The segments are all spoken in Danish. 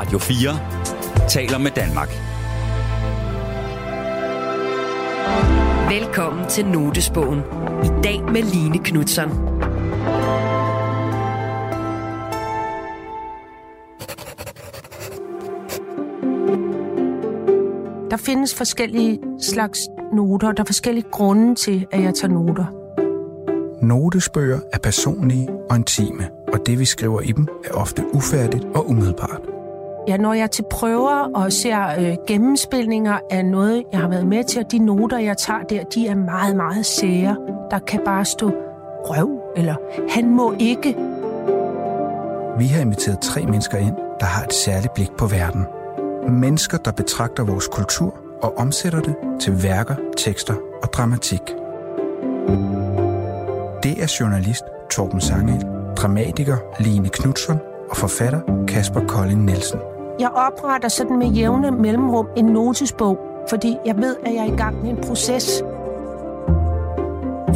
Radio 4 taler med Danmark. Velkommen til Notesbogen. I dag med Line Knutzon. Der findes forskellige slags noter. Der er forskellige grunde til, at jeg tager noter. Notesbøger er personlige og intime, og det vi skriver i dem er ofte ufærdigt og umiddelbart. Ja, når jeg er til prøver og ser øh, gennemspilninger af noget, jeg har været med til, og de noter, jeg tager der, de er meget, meget sære. Der kan bare stå røv, eller han må ikke. Vi har inviteret tre mennesker ind, der har et særligt blik på verden. Mennesker, der betragter vores kultur og omsætter det til værker, tekster og dramatik. Det er journalist Torben Sangel, dramatiker Line Knudsen og forfatter Kasper Kolding Nielsen. Jeg opretter sådan med jævne mellemrum en notesbog, fordi jeg ved, at jeg er i gang med en proces.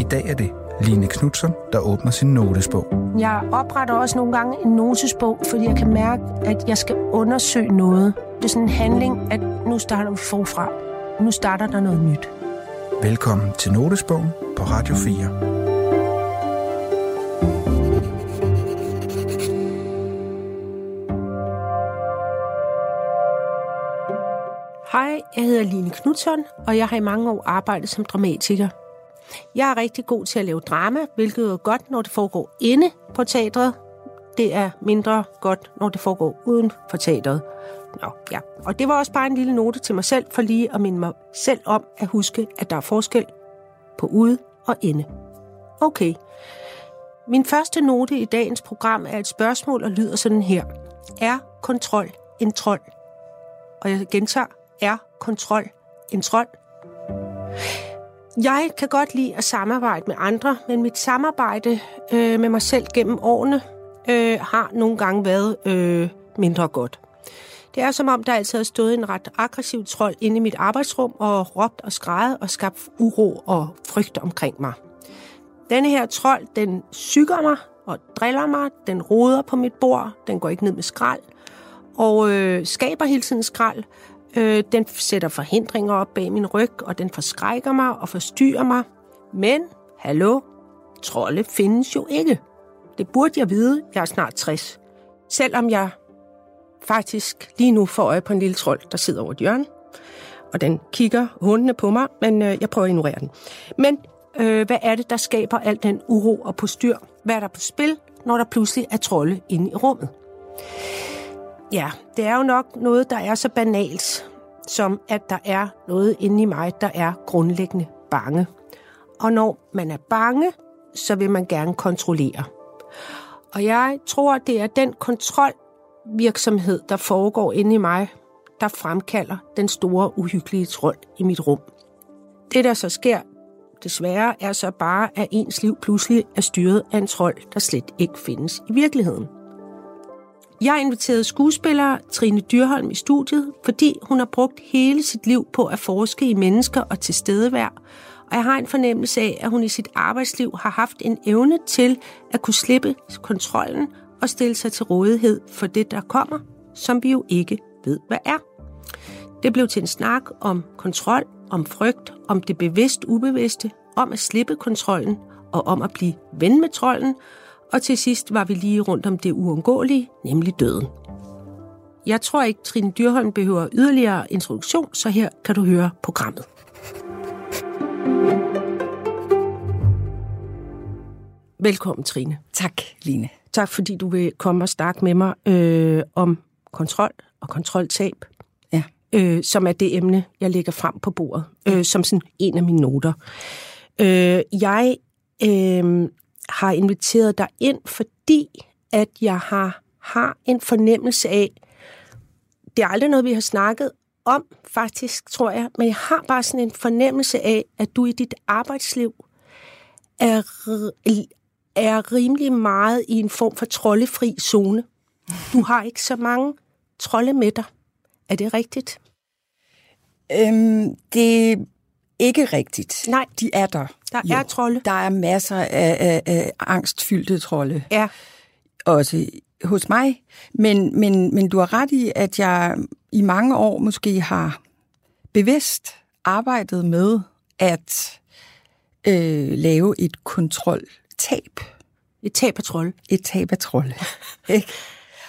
I dag er det Line Knudsen, der åbner sin notesbog. Jeg opretter også nogle gange en notesbog, fordi jeg kan mærke, at jeg skal undersøge noget. Det er sådan en handling, at nu starter vi forfra. Nu starter der noget nyt. Velkommen til Notesbogen på Radio 4. Hej, jeg hedder Line Knudsen, og jeg har i mange år arbejdet som dramatiker. Jeg er rigtig god til at lave drama, hvilket er godt, når det foregår inde på teatret. Det er mindre godt, når det foregår uden for teatret. Nå, ja. Og det var også bare en lille note til mig selv, for lige at minde mig selv om at huske, at der er forskel på ude og inde. Okay. Min første note i dagens program er et spørgsmål og lyder sådan her. Er kontrol en trold? Og jeg gentager, er kontrol en trold? Jeg kan godt lide at samarbejde med andre, men mit samarbejde øh, med mig selv gennem årene øh, har nogle gange været øh, mindre godt. Det er som om, der altid har stået en ret aggressiv trold inde i mit arbejdsrum og råbt og skrejet og skabt uro og frygt omkring mig. Denne her trold, den syger mig og driller mig, den roder på mit bord, den går ikke ned med skrald og øh, skaber hele tiden skrald. Øh, den sætter forhindringer op bag min ryg, og den forskrækker mig og forstyrrer mig. Men, hallo, trolde findes jo ikke. Det burde jeg vide, jeg er snart 60. Selvom jeg faktisk lige nu får øje på en lille trold, der sidder over et hjørne. Og den kigger hundene på mig, men øh, jeg prøver at ignorere den. Men øh, hvad er det, der skaber al den uro og postyr? Hvad er der på spil, når der pludselig er trolde inde i rummet? Ja, det er jo nok noget, der er så banalt, som at der er noget inde i mig, der er grundlæggende bange. Og når man er bange, så vil man gerne kontrollere. Og jeg tror, det er den kontrolvirksomhed, der foregår inde i mig, der fremkalder den store, uhyggelige trold i mit rum. Det, der så sker, desværre, er så bare, at ens liv pludselig er styret af en trold, der slet ikke findes i virkeligheden. Jeg inviterede skuespiller Trine Dyrholm i studiet, fordi hun har brugt hele sit liv på at forske i mennesker og tilstedevær, og jeg har en fornemmelse af, at hun i sit arbejdsliv har haft en evne til at kunne slippe kontrollen og stille sig til rådighed for det, der kommer, som vi jo ikke ved, hvad er. Det blev til en snak om kontrol, om frygt, om det bevidst ubevidste, om at slippe kontrollen og om at blive ven med trolden, og til sidst var vi lige rundt om det uundgåelige, nemlig døden. Jeg tror ikke, Trine Dyrholm behøver yderligere introduktion, så her kan du høre programmet. Velkommen, Trine. Tak, Line. Tak, fordi du vil komme og snakke med mig øh, om kontrol og kontroltab, Ja. øh, som er det emne, jeg lægger frem på bordet, øh, som sådan en af mine noter. Øh, jeg øh, har inviteret dig ind, fordi at jeg har, har en fornemmelse af, det er aldrig noget, vi har snakket om, faktisk, tror jeg, men jeg har bare sådan en fornemmelse af, at du i dit arbejdsliv er, er rimelig meget i en form for troldefri zone. Du har ikke så mange trolde med dig. Er det rigtigt? Øhm, det ikke rigtigt. Nej. De er der. Der er trolde. Der er masser af, af, af angstfyldte trolde. Ja. Også hos mig, men, men, men du har ret i, at jeg i mange år måske har bevidst arbejdet med at øh, lave et kontroltab. Et tab af trold. Et tab af trold. Ikke?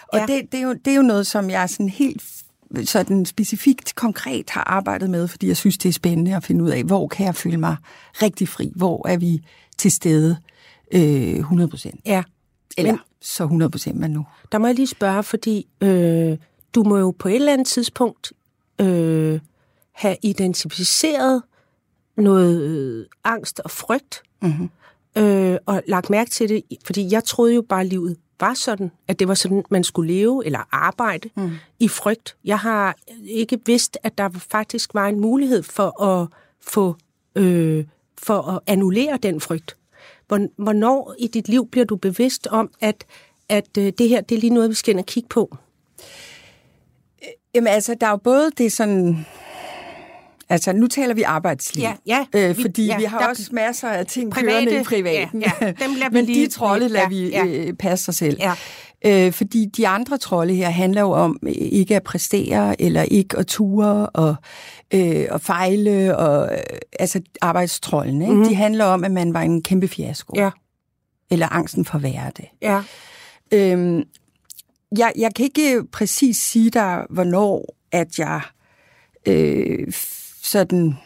Og ja. det, det, er jo, det er jo noget, som jeg sådan helt sådan specifikt, konkret har arbejdet med, fordi jeg synes, det er spændende at finde ud af, hvor kan jeg føle mig rigtig fri? Hvor er vi til stede øh, 100 procent? Ja. Eller Men- så 100 procent man nu. Der må jeg lige spørge, fordi øh, du må jo på et eller andet tidspunkt øh, have identificeret noget øh, angst og frygt, Mm-hmm. øh, og lagt mærke til det, fordi jeg troede jo bare, at livet var sådan, at det var sådan, man skulle leve eller arbejde mm. i frygt. Jeg har ikke vidst, at der faktisk var en mulighed for at få øh, for at annullere den frygt. Hvor- Hvornår i dit liv bliver du bevidst om, at, at øh, det her det er lige noget, vi skal ind og kigge på? Jamen altså, der er jo både det sådan... Altså, nu taler vi arbejdsliv. Ja, ja. Øh, Vi- fordi ja, vi har der- også masser af ting Private, kørende i privaten. ja, ja, dem lader vi Men lige- de trolde lader ja, vi ja. øh, passe sig selv. Ja. Øh, fordi de andre trolde her handler jo om øh, ikke at præstere, eller ikke at ture, og, øh, og fejle, og øh, altså arbejdstrolden. Ikke? Mm. De handler om, at man var en kæmpe fiasko. Ja. Eller angsten for at være det. Ja. Øhm, jeg, jeg kan ikke præcis sige dig, hvornår at jeg øh, sådan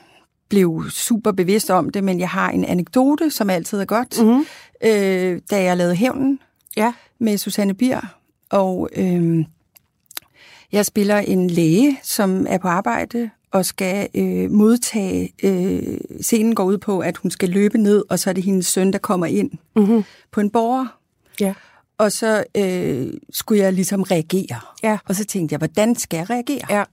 blev super bevidst om det, men jeg har en anekdote, som altid er godt. Mm-hmm. Øh, da jeg lavede Hævnen Ja. med Susanne Bier, og øh, jeg spiller en læge, som er på arbejde og skal øh, modtage, øh, scenen går ud på, at hun skal løbe ned, og så er det hendes søn, der kommer ind Mm-hmm. på en borger, Ja. og så øh, skulle jeg ligesom reagere. Ja. Og så tænkte jeg, hvordan skal jeg reagere? Ja.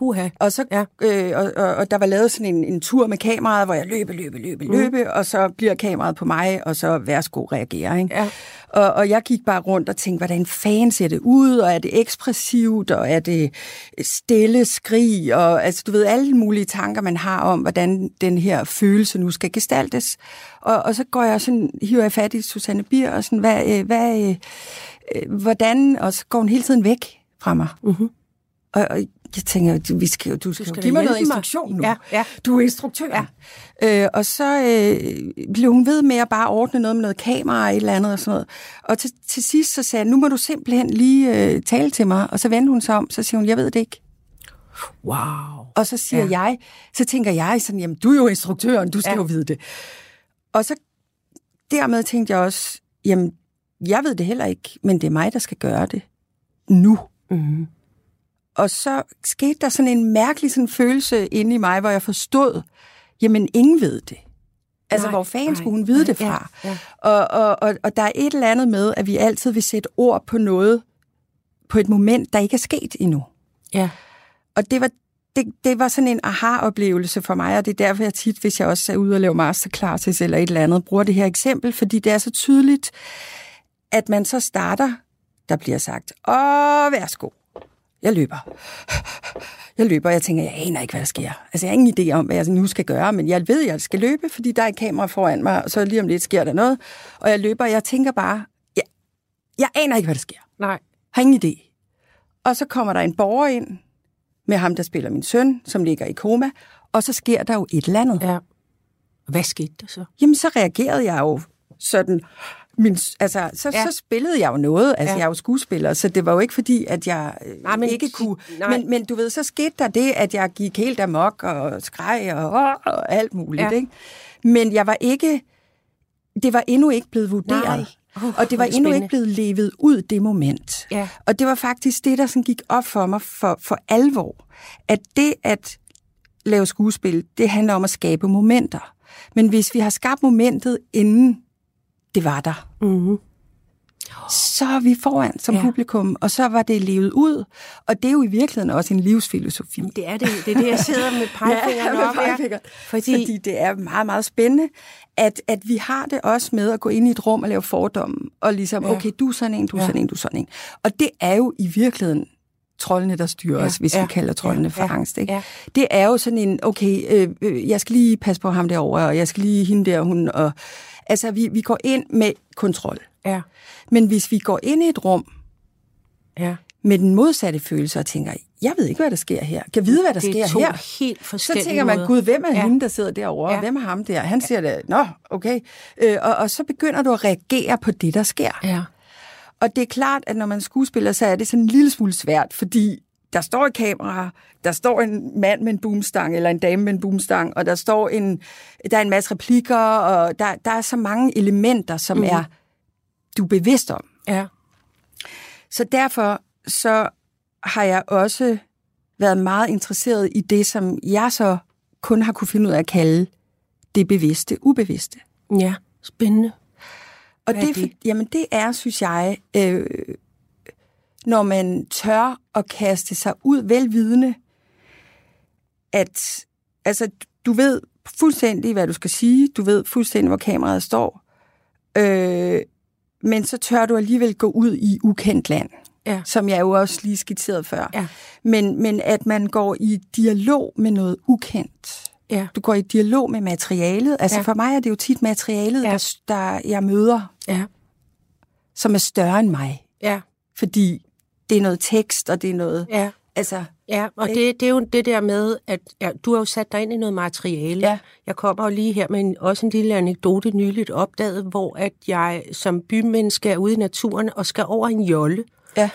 Puha. Og, så, Ja. øh, og, og, og der var lavet sådan en, en tur med kameraet, hvor jeg løbe, løbe, løbe, Mm. løbe, og så bliver kameraet på mig, og så værsgo reagere. Ikke? Ja. Og, og jeg gik bare rundt og tænkte, hvordan fanden ser det ud, og er det ekspressivt, og er det stille skrig, og altså du ved, alle mulige tanker, man har om, hvordan den her følelse nu skal gestaltes. Og, og så går jeg sådan, hiver jeg fat i Susanne Bier, og sådan, hvad, øh, hvad, øh, øh, hvordan, og så går hun hele tiden væk fra mig. Mm-hmm. Og, og jeg tænker, vi skal, du skal, skal du da give mig noget mig. instruktion nu. Ja, ja. Du er instruktør. Ja. Øh, og så øh, blev hun ved med at bare ordne noget med noget kamera og et eller andet og sådan noget. Og til, til sidst så sagde jeg, nu må du simpelthen lige øh, tale til mig. Og så vendte hun sig om, så siger hun, jeg ved det ikke. Wow. Og så siger Ja. jeg, så tænker jeg sådan, jamen du er jo instruktøren, du skal ja. jo vide det. Og så dermed tænkte jeg også, jamen jeg ved det heller ikke, men det er mig, der skal gøre det nu. Mm-hmm. Og så skete der sådan en mærkelig sådan følelse inde i mig, hvor jeg forstod, jamen ingen ved det. Altså, Nej, hvor fanden skulle hun vide nej, det fra? ja, ja. Og, og, og, og der er et eller andet med, at vi altid vil sætte ord på noget, på et moment, der ikke er sket endnu. Ja. Og det var, det, det var sådan en aha-oplevelse for mig, og det er derfor, jeg tit, hvis jeg også er ude og lave masterclasses eller et eller andet, bruger det her eksempel, fordi det er så tydeligt, at man så starter, der bliver sagt, åh, værsgo, jeg løber. Jeg løber, og jeg tænker, jeg aner ikke, hvad der sker. Altså, jeg har ingen idé om, hvad jeg nu skal gøre, men jeg ved, at jeg skal løbe, fordi der er et kamera foran mig, og så lige om lidt sker der noget. Og jeg løber, og jeg tænker bare, jeg, jeg aner ikke, hvad der sker. Nej. Har ingen idé. Og så kommer der en borger ind med ham, der spiller min søn, som ligger i koma, og så sker der jo et eller andet. Ja. Hvad skete der så? Jamen, så reagerede jeg jo sådan... Min, altså, så, Ja. så spillede jeg jo noget. Altså, Ja. jeg er jo skuespiller, så det var jo ikke fordi, at jeg Nej, Nej, men- ikke kunne... nej. Men, men du ved, så skete der det, at jeg gik helt amok og skreg og, og alt muligt. Ja. Ikke? Men jeg var ikke... Det var endnu ikke blevet vurderet. Nej. Åh, og det var det endnu ikke blevet levet ud, det moment. Ja. Og det var faktisk det, der sådan gik op for mig for, for alvor. At det at lave skuespil, det handler om at skabe momenter. Men hvis vi har skabt momentet, inden det var der, Mm-hmm. så er vi foran som Ja. ja. publikum, og så var det levet ud. Og det er jo i virkeligheden også en livsfilosofi. Det er det. Det er det, jeg sidder med pegefingeren med op. ja. pegefingeren. Fordi, Fordi det er meget, meget spændende, at, at vi har det også med at gå ind i et rum og lave fordomme, og ligesom, Ja. ja. okay, du er sådan en, du er Ja. ja. sådan en, du er sådan en. Og det er jo i virkeligheden troldene, der styrer Ja, ja. os, hvis ja, ja. vi kalder troldene ja, ja. for ja, angst. Ikke? ja. Det er jo sådan en, okay, øh, øh, jeg skal lige passe på ham derovre, og jeg skal lige hende der, hun, og altså, vi, vi går ind med kontrol. ja. Men hvis vi går ind i et rum, Ja. med den modsatte følelse og tænker, jeg ved ikke, hvad der sker her. Kan jeg vide, hvad der Det er sker her? helt Så forskellige tænker man, gud, hvem er Ja. hende, der sidder derovre? Ja. Hvem er ham der? Han siger det, nå, okay. Øh, og, og så begynder du at reagere på det, der sker. Ja. Og det er klart, at når man er skuespiller, så er det sådan en lille smule svært, fordi der står et kamera, der står en mand med en boomstang, eller en dame med en boomstang, og der står en, der er en masse replikker, og der, der er så mange elementer, som mm. er, du er bevidst om. Ja. Så derfor så har jeg også været meget interesseret i det, som jeg så kun har kunne finde ud af at kalde det bevidste ubevidste. Ja. Spændende. Og Hvad er det, det? det? jamen det er, synes jeg, øh, når man tør at kaste sig ud velvidende, at altså, du ved fuldstændig, hvad du skal sige, du ved fuldstændig, hvor kameraet står, øh, men så tør du alligevel gå ud i ukendt land, Ja. som jeg jo også lige skitserede før. Ja. Men, men at man går i dialog med noget ukendt. Ja. Du går i dialog med materialet. Altså Ja. for mig er det jo tit materialet, ja. der, der jeg møder, Ja. som er større end mig. Ja. Fordi det er noget tekst, og det er noget... Ja. Altså, Ja, og Ikke? det, det er jo det der med, at ja, du har jo sat dig ind i noget materiale. Ja. Jeg kommer jo lige her med en, også en lille anekdote nyligt opdaget, hvor at jeg som bymenneske er ude i naturen og skal over en jolle. ja,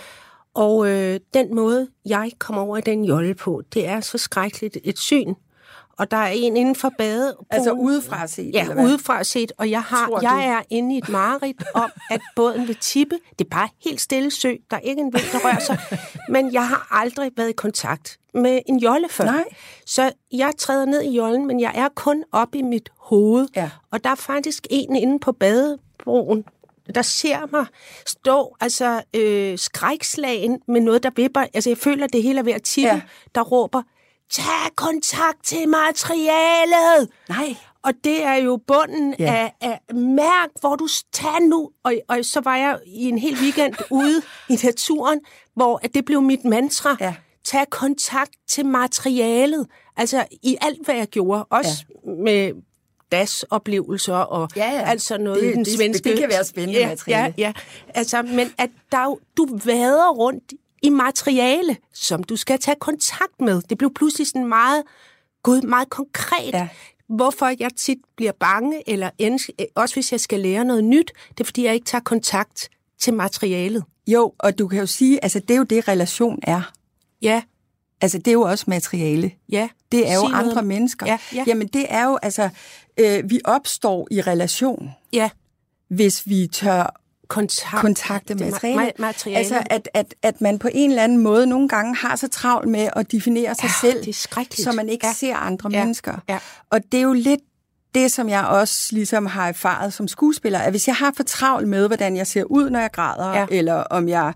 Og øh, den måde, jeg kommer over i den jolle på, det er så skrækkeligt et syn. Og der er en inden for bade. altså udefra set, Ja, eller hvad? udefra set, og jeg, har, Tror du? jeg er inde i et mareridt om, at båden vil tippe. Det er bare helt stille sø, der er ikke en vind, der rører sig. Men jeg har aldrig været i kontakt med en jolle før. Nej. Så jeg træder ned i jollen, men jeg er kun op i mit hoved. Ja. Og der er faktisk en inde på badebroen, der ser mig stå altså øh, skrækslagen med noget, der vipper. Altså jeg føler, at det hele er ved at tippe, Ja. der råber, tag kontakt til materialet! Nej. Og det er jo bunden ja. Af, af mærk, hvor du tager nu. Og, og så var jeg i en hel weekend ude i naturen, hvor at det blev mit mantra. Ja. Tag kontakt til materialet. Altså i alt, hvad jeg gjorde. Også ja. med DAS-oplevelser og Ja, ja. alt sådan noget Det- i den det- svenske... det kan være spændende ja, materiale. Ja, ja. Altså, men at der, du vader rundt i materiale, som du skal tage kontakt med. Det blev pludselig sådan meget, gud, meget konkret. Ja. Hvorfor jeg tit bliver bange, eller end, også hvis jeg skal lære noget nyt, det er, fordi jeg ikke tager kontakt til materialet. Jo, og du kan jo sige, altså det er jo det, relation er. Ja, Altså det er jo også materiale. ja. Det er jo Sig noget andre om- mennesker. Ja, ja. Jamen det er jo, altså, øh, vi opstår i relation, Ja, hvis vi tør kontakt. kontakte det ma- materiale. ma- materiale. Altså, at, at, at man på en eller anden måde nogle gange har så travlt med at definere sig Ja, selv, så man ikke Ja. ser andre Ja. mennesker. Ja. Og det er jo lidt det, som jeg også ligesom har erfaret som skuespiller, at hvis jeg har for travlt med, hvordan jeg ser ud, når jeg græder, Ja. eller om jeg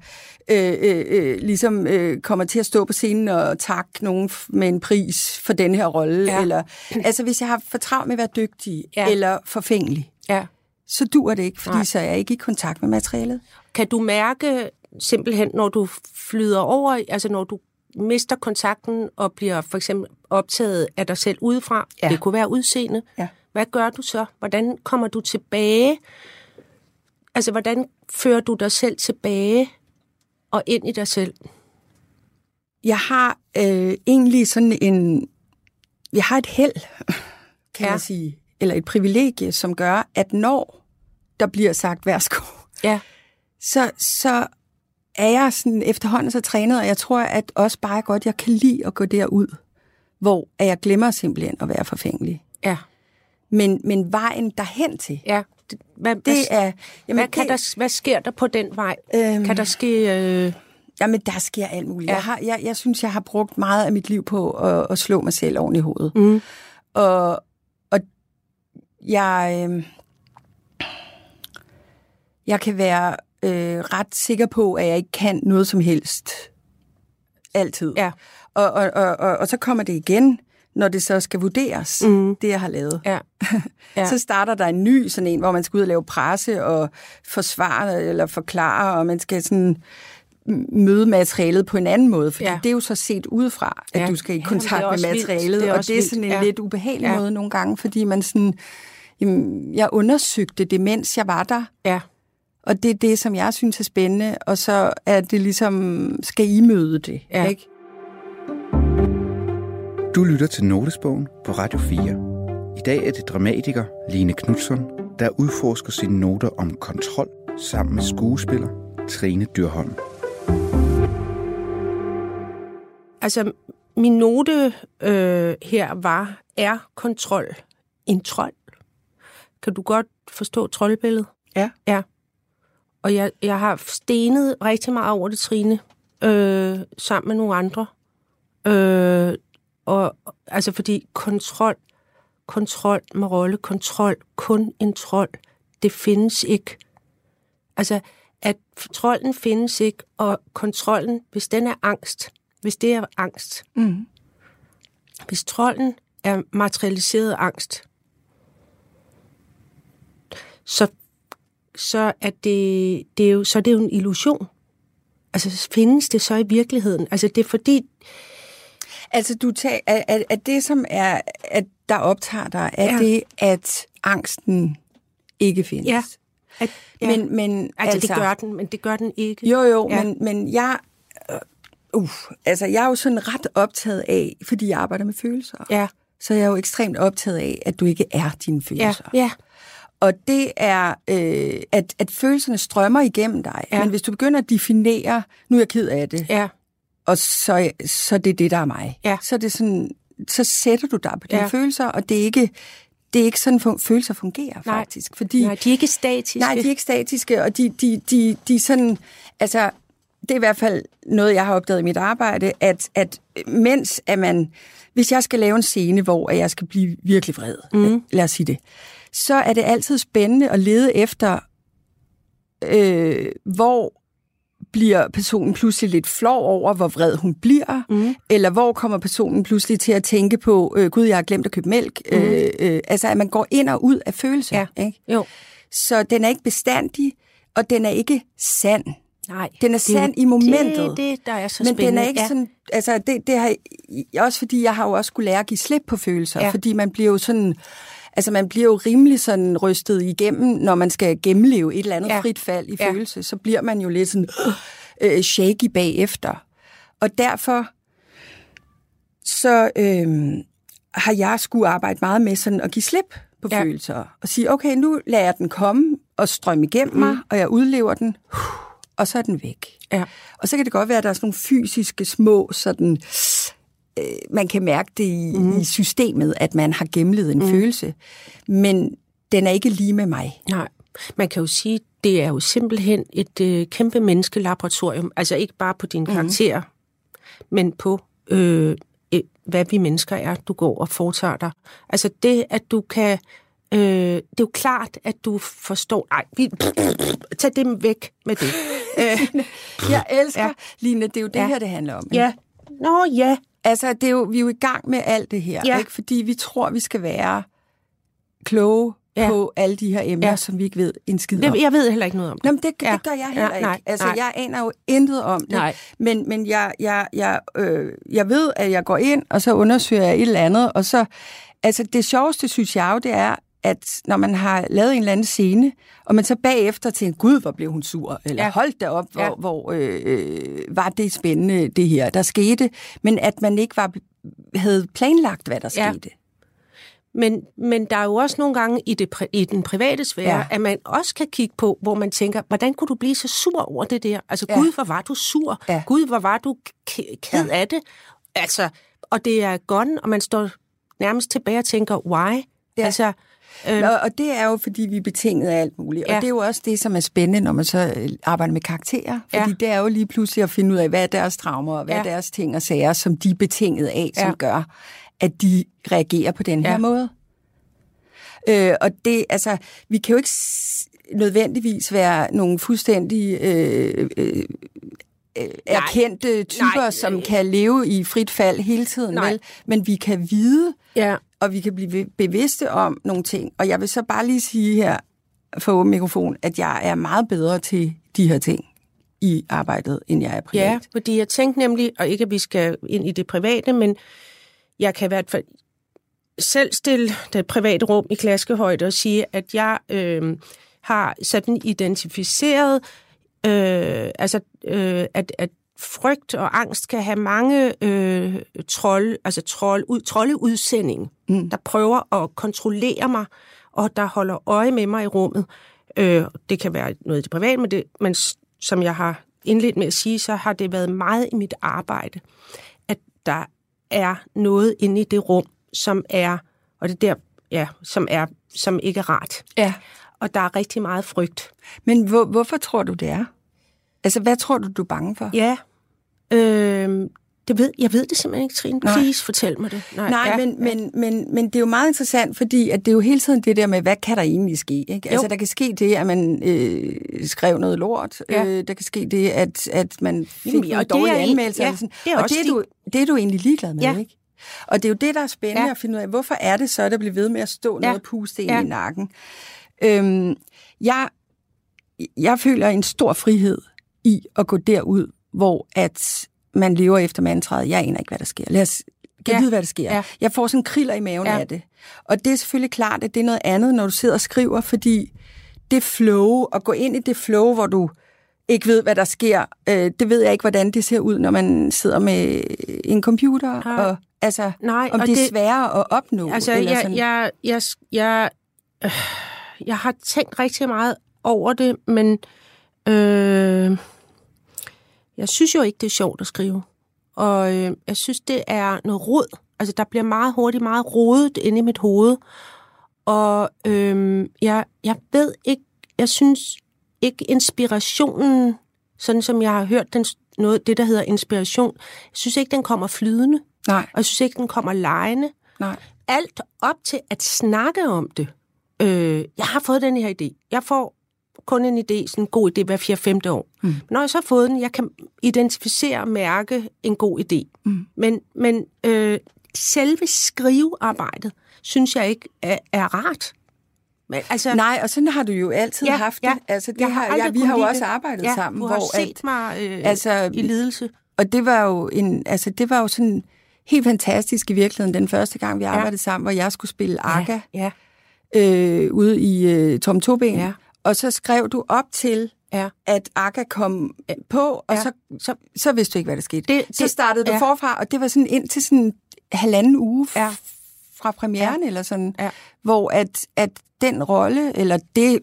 øh, øh, øh, ligesom øh, kommer til at stå på scenen og takke nogen med en pris for den her rolle, Ja. eller altså hvis jeg har for travlt med at være dygtig, ja. eller forfængelig, Ja. Så dur det ikke, fordi Nej. så er jeg ikke i kontakt med materialet. Kan du mærke simpelthen, når du flyder over, altså når du mister kontakten og bliver for eksempel optaget af dig selv udefra, Ja. det kunne være udseende, Ja. hvad gør du så? Hvordan kommer du tilbage? Altså, hvordan fører du dig selv tilbage og ind i dig selv? Jeg har øh, egentlig sådan en... Jeg har et held, kan Ja. man sige, eller et privilegie, som gør, at når der bliver sagt værsgo, Ja, så, så er jeg sådan efterhånden så trænet, og jeg tror, at også bare godt, jeg kan lide at gå derud, hvor at jeg glemmer simpelthen at være forfængelig. ja, Men, men vejen derhen til, ja. Det, hvad, det hvad, er... hvad, kan det, der, hvad sker der på den vej? Øhm. Kan der ske... Øh, Jamen, der sker alt muligt. Ja. Jeg, har, jeg, jeg synes, jeg har brugt meget af mit liv på at, at slå mig selv oven i hovedet. mm, Og, og jeg, øh, jeg kan være øh, ret sikker på, at jeg ikke kan noget som helst. Altid. Ja. Og, og, og, og, og så kommer det igen, når det så skal vurderes, Mm. det jeg har lavet. ja, Ja. Så starter der en ny, sådan en, hvor man skal ud og lave presse og forsvare eller forklare, og man skal sådan møde materialet på en anden måde, fordi Ja. det er jo så set udefra, at Ja. du skal i Jamen, kontakt også med materialet, Det og det er sådan en Ja. lidt ubehagelig ja. måde nogle gange, fordi man sådan, jamen, jeg undersøgte det, mens jeg var der, ja, Og det er det, som jeg synes er spændende, og så er det ligesom, skal I møde det, Ja. ikke? Du lytter til Notesbogen på Radio 4. I dag er det dramatiker Line Knudsen, der udforsker sine noter om kontrol sammen med skuespiller Trine Dyrholm. Altså, min note øh, her var, er kontrol en trold? Kan du godt forstå troldbilledet? Ja. Ja. Og jeg, jeg har stenet rigtig meget over det, Trine, øh, sammen med nogle andre. Øh, og altså, fordi kontrol, kontrol med rolle, kontrol, kun en trold, det findes ikke. Altså, at trolden findes ikke, og kontrollen, hvis den er angst, hvis det er angst, Mm. hvis trolden er materialiseret angst, så, så, er det, det er jo, så er det jo en illusion. Altså, findes det så i virkeligheden? Altså, det er fordi... Altså, du tager, er, er, er det, som er, at der optager dig, er Ja. ja. det, at angsten ikke findes? Ja. At, ja, Men, men altså, altså, det gør den, men det gør den ikke. Jo, jo, Ja. ja. men, men jeg... Uh, altså, jeg er jo sådan ret optaget af, fordi jeg arbejder med følelser, Ja, så jeg er jo ekstremt optaget af, at du ikke er dine ja, følelser. ja, Og det er, øh, at, at følelserne strømmer igennem dig. Ja. Men hvis du begynder at definere, nu er jeg ked af det, ja, og så, så det er det, der er mig. Ja. Så, er det sådan, så sætter du dig på dine ja. følelser, og det er ikke, det er ikke sådan, fun- følelser fungerer Nej. faktisk. Fordi, Nej, de er ikke statiske. Nej, de er ikke statiske, og de, de, de, de er sådan, altså, det er i hvert fald noget, jeg har opdaget i mit arbejde, at, at mens at man, hvis jeg skal lave en scene, hvor jeg skal blive virkelig vred, mm. lad os sige det, så er det altid spændende at lede efter, øh, hvor bliver personen pludselig lidt flov over, hvor vred hun bliver, mm. eller hvor kommer personen pludselig til at tænke på, øh, gud, jeg har glemt at købe mælk. Mm. Øh, øh, altså, at man går ind og ud af følelser. Ja. Ikke? Jo, Så den er ikke bestandig, og den er ikke sand. nej. Den er Det sand i momentet. Det det, der er så Men spændende. den er ikke ja. sådan, altså det, det har, også fordi jeg har jo også skulle lære at give slip på følelser, ja. fordi man bliver jo sådan, altså man bliver jo rimelig sådan rystet igennem, når man skal gennemleve et eller andet Ja. frit fald i Ja. følelse, så bliver man jo lidt sådan øh, shaky bagefter. Og derfor så øh, har jeg skulle arbejde meget med sådan at give slip på ja. følelser, og sige, okay, nu lader jeg den komme og strømme igennem mm. mig, og jeg udlever den, og så er den væk. Ja. Og så kan det godt være, at der er sådan nogle fysiske små, sådan, øh, man kan mærke det i, mm. i systemet, at man har gennemlevet en mm. følelse. Men den er ikke lige med mig. Nej, man kan jo sige, det er jo simpelthen et øh, kæmpe menneskelaboratorium. Altså ikke bare på dine karakterer, men på, øh, øh, hvad vi mennesker er, du går og foretager dig. Altså det, at du kan... Øh, det er jo klart, at du forstår... Nej, vi, tag dem væk med det. Øh, Jeg elsker, Ja. Line, det er jo det Ja. ja. her, det handler om. ikke? ja. Nå ja. Altså, det er jo, vi er jo i gang med alt det her, Ja. ikke? fordi vi tror, vi skal være kloge Ja. på alle de her emner, Ja. som vi ikke ved en skid om. Jeg ved heller ikke noget om det. Nå, men det, Ja. det gør jeg heller Ja, ikke. nej, altså, nej. jeg aner jo intet om det. Nej. Men, men jeg, jeg, jeg, øh, jeg ved, at jeg går ind, og så undersøger jeg et eller andet, og så... Altså, det sjoveste, synes jeg jo, det er, at når man har lavet en eller anden scene, og man så bagefter tænker, gud, hvor blev hun sur, eller Ja. hold da op, hvor, Ja. hvor øh, øh, var det spændende, det her, der skete, men at man ikke var, havde planlagt, hvad der Ja. skete. Men, men der er jo også nogle gange i, det, i den private sfære, ja. At man også kan kigge på, hvor man tænker, hvordan kunne du blive så sur over det der? Altså, ja. Gud, hvor var du sur? Ja. Gud, hvor var du ked Ja. af det? Altså, og det er gone, og man står nærmest tilbage og tænker, why? Ja. Altså, øh, Og, og det er jo, fordi vi er betinget af alt muligt. Ja. Og det er jo også det, som er spændende, når man så øh, arbejder med karakterer. Fordi Ja. det er jo lige pludselig at finde ud af, hvad er deres traumer, og hvad Ja. er deres ting og sager, som de er betinget af, som Ja. gør, at de reagerer på den her Ja. måde. Øh, og det, altså, vi kan jo ikke nødvendigvis være nogle fuldstændig øh, øh, øh, erkendte typer, Nej, som kan leve i frit fald hele tiden, Nej. vel? Men vi kan vide, ja, og vi kan blive bevidste om nogle ting. Og jeg vil så bare lige sige her for åben mikrofon, at jeg er meget bedre til de her ting i arbejdet, end jeg er privat. ja, fordi jeg tænkte nemlig, og ikke at vi skal ind i det private, men jeg kan i hvert fald selv stille det private rum i klaskehøjde og sige, at jeg øh, har sådan identificeret, øh, altså, øh, at, at frygt og angst kan have mange øh, trold, altså trold, ud, troldeudsending, mm. der prøver at kontrollere mig, og der holder øje med mig i rummet. Øh, det kan være noget i det private, men, det, men som jeg har indledt med at sige, så har det været meget i mit arbejde, at der er noget inde i det rum, som er, og det der, ja, som er, som ikke er rart. Ja. Og der er rigtig meget frygt. Men hvor, hvorfor tror du, det er? Altså, hvad tror du, du er bange for? Ja, øh, det ved, jeg ved det simpelthen ikke, Trine. Nej. Please, fortæl mig det. Nej, Nej ja, men, ja. Men, men, men det er jo meget interessant, fordi at det er jo hele tiden det der med, hvad kan der egentlig ske? Ikke? Altså, der kan ske det, at man øh, skrev noget lort. Ja. Øh, der kan ske det, at, at man fik Jamen, en dårlig anmeldelse. Ja, det er og det er, du, det er du egentlig ligeglad med, ja. ikke? Og det er jo det, der er spændende ja. at finde ud af, hvorfor er det så, der bliver ved med at stå ja. noget puste ind ja. i nakken? Øhm, jeg, jeg føler en stor frihed i at gå derud, hvor at man lever efter mantraet, jeg aner ikke, hvad der sker. Lad os kan ja. vide, hvad der sker. Ja. Jeg får sådan kriller i maven ja. af det. Og det er selvfølgelig klart, at det er noget andet, når du sidder og skriver, fordi det flow, at gå ind i det flow, hvor du ikke ved, hvad der sker, øh, det ved jeg ikke, hvordan det ser ud, når man sidder med en computer, ja. og altså, Nej, om og det er det, sværere at opnå. Altså, eller jeg, sådan. Jeg, jeg, jeg, øh, jeg har tænkt rigtig meget over det, men øh, jeg synes jo ikke, det er sjovt at skrive. Og øh, jeg synes, det er noget rod. Altså, der bliver meget hurtigt meget rodet inde i mit hoved. Og øh, jeg, jeg ved ikke, jeg synes ikke inspirationen, sådan som jeg har hørt den, noget, det, der hedder inspiration, jeg synes ikke, den kommer flydende. Nej. Og jeg synes ikke, den kommer lejende. Nej. Alt op til at snakke om det. Øh, jeg har fået den her idé. Jeg får kun en idé, sådan en god idé hver 4 femte år. Mm. Men når jeg så har fået den, jeg kan identificere og mærke en god idé. Mm. Men, men øh, selve skrivearbejdet, synes jeg ikke er, er rart. Men, altså, Nej, og sådan har du jo altid ja, haft det. Ja, altså, det jeg har, ja, vi har jo også arbejdet ja, sammen. Du har hvor, set at, mig øh, altså, i lidelse. Og det var jo en, altså, det var jo sådan helt fantastisk i virkeligheden, den første gang, vi arbejdede ja. sammen, hvor jeg skulle spille Akka ja, ja. Øh, ude i øh, Tom Toben. Ja. Og så skrev du op til, ja. at Akka kom på, og ja. så, så, så vidste du ikke, hvad der skete. Det, det, så startede du ja. forfra, og det var sådan ind til sådan halvanden uge ja. fra premieren, ja. eller sådan, ja. hvor at, at den rolle, eller det,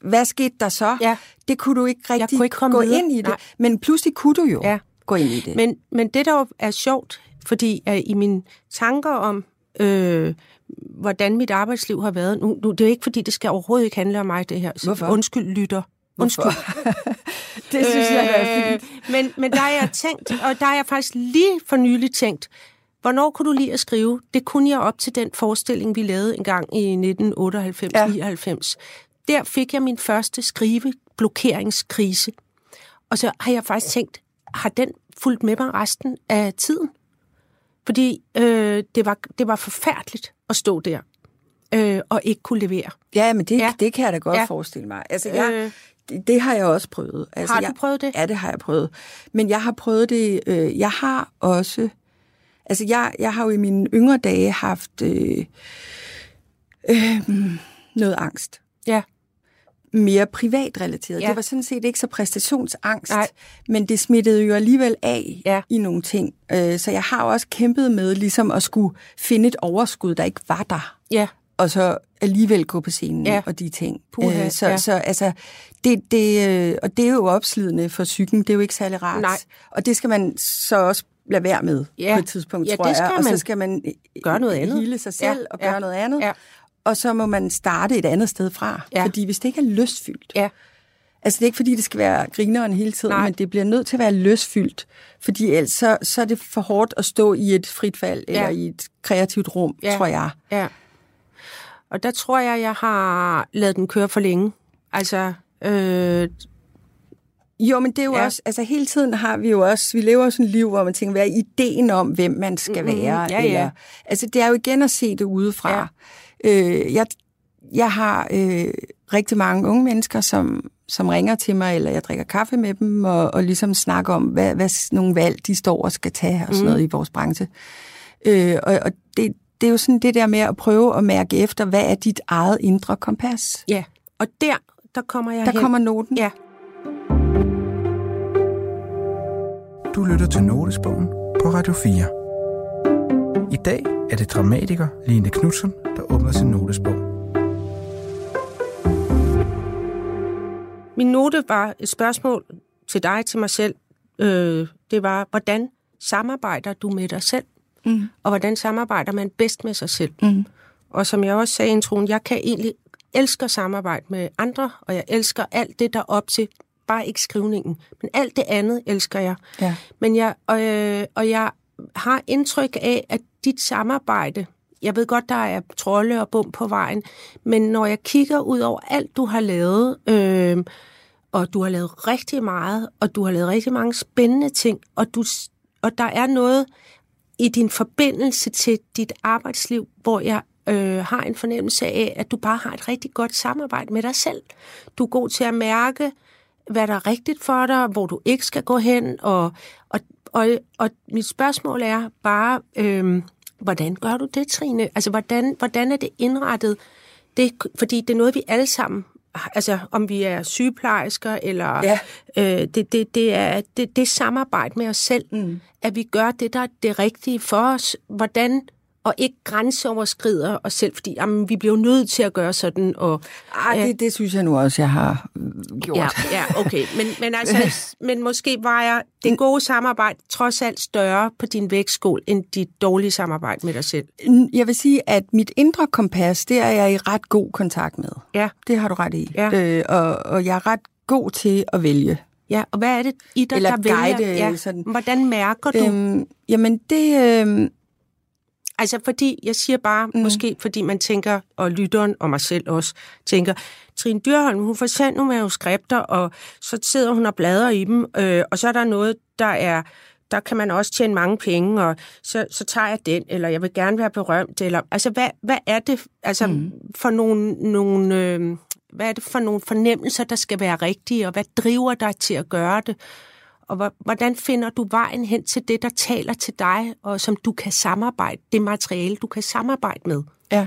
hvad skete der så, ja. det kunne du ikke rigtig kunne ikke gå videre. ind i det. Nej. Men pludselig kunne du jo ja. gå ind i det. Men, men det, der er sjovt, fordi uh, i mine tanker om... Øh, hvordan mit arbejdsliv har været. Nu, nu, det er ikke, fordi det skal overhovedet ikke handle om mig, det her. Hvorfor? Undskyld, lytter. Undskyld. det synes øh, jeg er fint. Men, men der har jeg tænkt, og der har jeg faktisk lige for nylig tænkt, hvornår kunne du lide at skrive? Det kunne jeg op til den forestilling, vi lavede en gang i 1998-99. Ja. Der fik jeg min første skriveblokeringskrise. Og så har jeg faktisk tænkt, har den fulgt med mig resten af tiden? Fordi øh, det, var, det var forfærdeligt at stå der øh, og ikke kunne levere. Ja, men det, ja. det kan jeg da godt ja. forestille mig. Altså, jeg, øh, det, det har jeg også prøvet. Altså, har du jeg, prøvet det? Ja, det har jeg prøvet. Men jeg har prøvet det... Øh, jeg har også... Altså, jeg, jeg har jo i mine yngre dage haft øh, øh, noget angst. Ja mere privatrelateret. Ja. Det var sådan set ikke så præstationsangst, Nej. men det smittede jo alligevel af ja. i nogle ting. Øh, så jeg har også kæmpet med ligesom at skulle finde et overskud, der ikke var der. Ja. Og så alligevel gå på scenen ja. og de ting. Puha, øh, så, ja. så altså, det, det, øh, og det er jo opslidende for psyken. Det er jo ikke særlig rart. Nej. Og det skal man så også lade være med ja. på et tidspunkt, ja, tror jeg. Og så skal man gøre noget andet. hele sig selv ja. og gøre ja. noget andet. Ja og så må man starte et andet sted fra. Ja. Fordi hvis det ikke er lystfyldt, ja. altså det er ikke fordi, det skal være grineren hele tiden, Nej. men det bliver nødt til at være lystfyldt, fordi ellers så, så er det for hårdt at stå i et frit fald, ja. eller i et kreativt rum, ja. tror jeg. Ja. Og der tror jeg, jeg har lavet den køre for længe. Altså, øh, jo, men det er jo ja. også, altså hele tiden har vi jo også, vi lever sådan et liv, hvor man tænker, hvad er ideen om, hvem man skal mm-hmm. være? Ja, ja. altså det er jo igen at se det udefra. Ja. Øh, jeg, jeg har øh, rigtig mange unge mennesker, som, som ringer til mig, eller jeg drikker kaffe med dem, og, og ligesom snakker om, hvad, hvad nogle valg de står og skal tage, og sådan mm. noget i vores branche. Øh, og og det, det er jo sådan det der med at prøve at mærke efter, hvad er dit eget indre kompas? Ja, og der der kommer jeg Der hen. kommer noten. Ja. Du lytter til Notesbogen på Radio 4. I dag er det dramatiker Line Knudsen, der åbner sin notesbog. Min note var et spørgsmål til dig, til mig selv. Øh, det var, hvordan samarbejder du med dig selv? Mm. Og hvordan samarbejder man bedst med sig selv? Mm. Og som jeg også sagde i introen, jeg kan egentlig elsker samarbejde med andre, og jeg elsker alt det, der er op til, bare ikke skrivningen, men alt det andet elsker jeg. Ja. Men jeg, og, øh, og jeg har indtryk af, at dit samarbejde, jeg ved godt, der er trolde og bum på vejen, men når jeg kigger ud over alt, du har lavet, øh, og du har lavet rigtig meget, og du har lavet rigtig mange spændende ting, og, du, og der er noget i din forbindelse til dit arbejdsliv, hvor jeg øh, har en fornemmelse af, at du bare har et rigtig godt samarbejde med dig selv. Du er god til at mærke, hvad der er rigtigt for dig, hvor du ikke skal gå hen, og, og, og, og mit spørgsmål er bare, øh, hvordan gør du det, Trine? Altså, hvordan, hvordan er det indrettet? Det, fordi det er noget, vi alle sammen altså om vi er sygeplejersker, eller Ja. øh, det, det, det, er, det, det samarbejde med os selv, mm. at vi gør det, der er det rigtige for os, hvordan, og ikke grænseoverskrider os selv, fordi jamen, vi bliver nødt til at gøre sådan, og Ej, det, det synes jeg nu også, jeg har øh, gjort. Ja, ja okay. Men, men, altså, men måske vejer det gode samarbejde trods alt større på din vægtskål, end dit dårlige samarbejde med dig selv. Jeg vil sige, at mit indre kompas, det er jeg i ret god kontakt med. Ja, Det har du ret i. Ja. Øh, og, og jeg er ret god til at vælge. ja. Og hvad er det i dig, Eller der vælger? guide, ja. sådan. Hvordan mærker du? Øhm, jamen, det... Øh, Altså fordi, jeg siger bare, mm. måske fordi man tænker, og lytteren og mig selv også, tænker, Trine Dyrholm, hun får sendt nogle manuskripter, og så sidder hun og bladrer i dem, øh, og så er der noget, der er, der kan man også tjene mange penge, og så, så tager jeg den, eller jeg vil gerne være berømt, eller, altså hvad, hvad er det altså, mm. for nogle, nogle øh, hvad er det for nogle fornemmelser, der skal være rigtige, og hvad driver dig til at gøre det? Og hvor- hvordan finder du vejen hen til det, der taler til dig, og som du kan samarbejde, det materiale, du kan samarbejde med? ja,